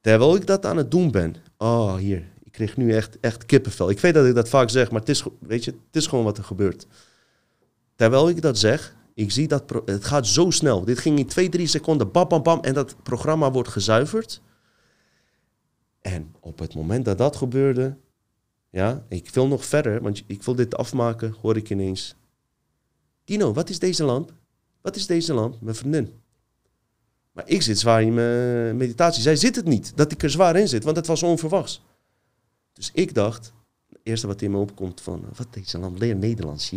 Terwijl ik dat aan het doen ben. Oh, hier. Ik kreeg nu echt, echt kippenvel. Ik weet dat ik dat vaak zeg, maar het is, weet je, het is gewoon wat er gebeurt. Terwijl ik dat zeg, ik zie dat het gaat zo snel. Dit ging in twee, drie seconden, bam, bam, bam. En dat programma wordt gezuiverd. En op het moment dat dat gebeurde, ja, ik wil nog verder, want ik wil dit afmaken, hoor ik ineens. Dino, wat is deze lamp? Wat is deze lamp? Mijn vriendin. Maar ik zit zwaar in mijn meditatie. Zij zit het niet, dat ik er zwaar in zit, want het was onverwachts. Dus ik dacht, eerste wat in me opkomt van, wat deze lamp, leer Nederlands.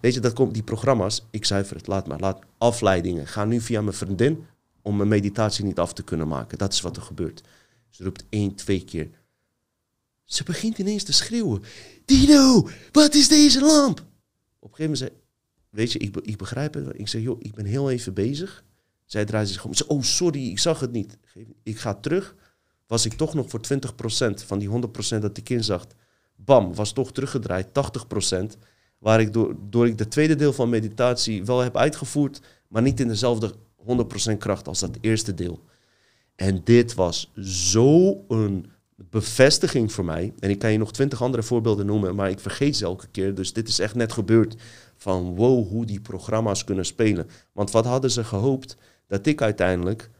Weet je, dat komt, die programma's, ik zuiver het, laat maar, laat afleidingen. Ga nu via mijn vriendin om mijn meditatie niet af te kunnen maken. Dat is wat er gebeurt. Ze roept één, twee keer, ze begint ineens te schreeuwen. Dino, wat is deze lamp? Op een gegeven moment weet je, ik, ik begrijp het. Ik zeg, joh, ik ben heel even bezig. Zij draait zich om. Ze oh, sorry, ik zag het niet. Ik ga terug. Was ik toch nog voor 20% van die 100% dat ik inzag. Bam, was toch teruggedraaid, 80%. Waar ik door, door ik de tweede deel van meditatie wel heb uitgevoerd, maar niet in dezelfde 100% kracht als dat eerste deel. En dit was zo'n bevestiging voor mij. En ik kan je nog twintig andere voorbeelden noemen, maar ik vergeet ze elke keer. Dus dit is echt net gebeurd. Van wow, hoe die programma's kunnen spelen. Want wat hadden ze gehoopt? Dat ik uiteindelijk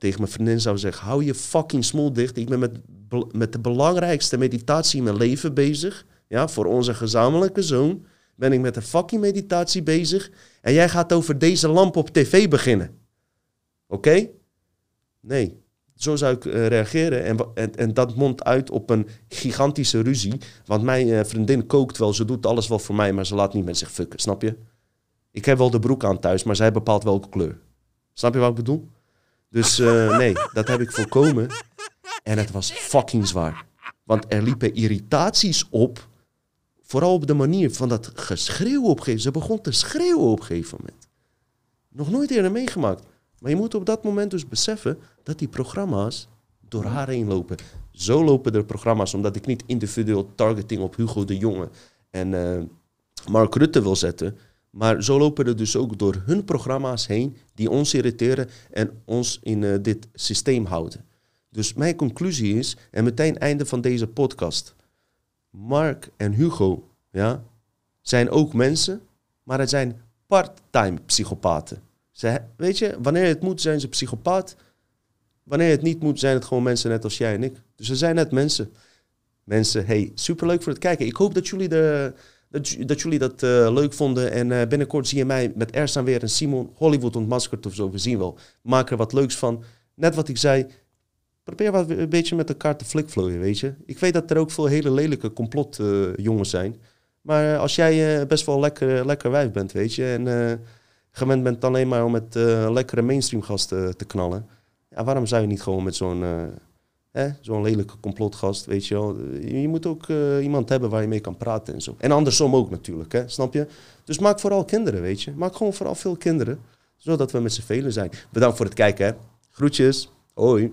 tegen mijn vriendin zou zeggen: hou je fucking smol dicht. Ik ben met, met de belangrijkste meditatie in mijn leven bezig. Ja, voor onze gezamenlijke zoon ben ik met een fucking meditatie bezig. En jij gaat over deze lamp op tv beginnen. Oké? Nee, zo zou ik uh, reageren. En, en, dat mondt uit op een gigantische ruzie. Want mijn uh, vriendin kookt wel, ze doet alles wel voor mij, maar ze laat niet met zich fucken. Snap je? Ik heb wel de broek aan thuis, maar zij bepaalt welke kleur. Snap je wat ik bedoel? Dus uh, nee, dat heb ik voorkomen. En het was fucking zwaar. Want er liepen irritaties op Vooral op de manier van dat geschreeuw op een gegeven Ze begon te schreeuwen op een gegeven moment. Nog nooit eerder meegemaakt. Maar je moet op dat moment dus beseffen dat die programma's door haar heen lopen. Zo lopen de programma's, omdat ik niet individueel targeting op Hugo de Jonge en uh, Mark Rutte wil zetten. Maar zo lopen er dus ook door hun programma's heen die ons irriteren en ons in uh, dit systeem houden. Dus mijn conclusie is, en meteen einde van deze podcast. Mark en Hugo ja, zijn ook mensen, maar het zijn part-time psychopaten. Ze, weet je, wanneer het moet zijn ze psychopaat. Wanneer het niet moet zijn het gewoon mensen net als jij en ik. Dus ze zijn net mensen. Mensen, hey, superleuk voor het kijken. Ik hoop dat jullie, de, dat, dat, jullie dat uh, leuk vonden. En uh, binnenkort zie je mij met Ersan weer en Simon Hollywood ontmaskerd of zo. We zien wel. Maak er wat leuks van. Net wat ik zei. Probeer wat een beetje met elkaar te flikvlooien, weet je. Ik weet dat er ook veel hele lelijke complotjongens uh, zijn. Maar als jij best wel lekker, lekker wijf bent, weet je. En gewend bent alleen maar om met lekkere mainstream gasten te knallen. Ja, waarom zou je niet gewoon met zo'n zo'n lelijke complotgast, weet je wel. Je moet ook uh, iemand hebben waar je mee kan praten en zo. En andersom ook natuurlijk, hè, snap je? Dus maak vooral kinderen, weet je. Maak gewoon vooral veel kinderen, zodat we met z'n velen zijn. Bedankt voor het kijken, hè. Groetjes. Hoi.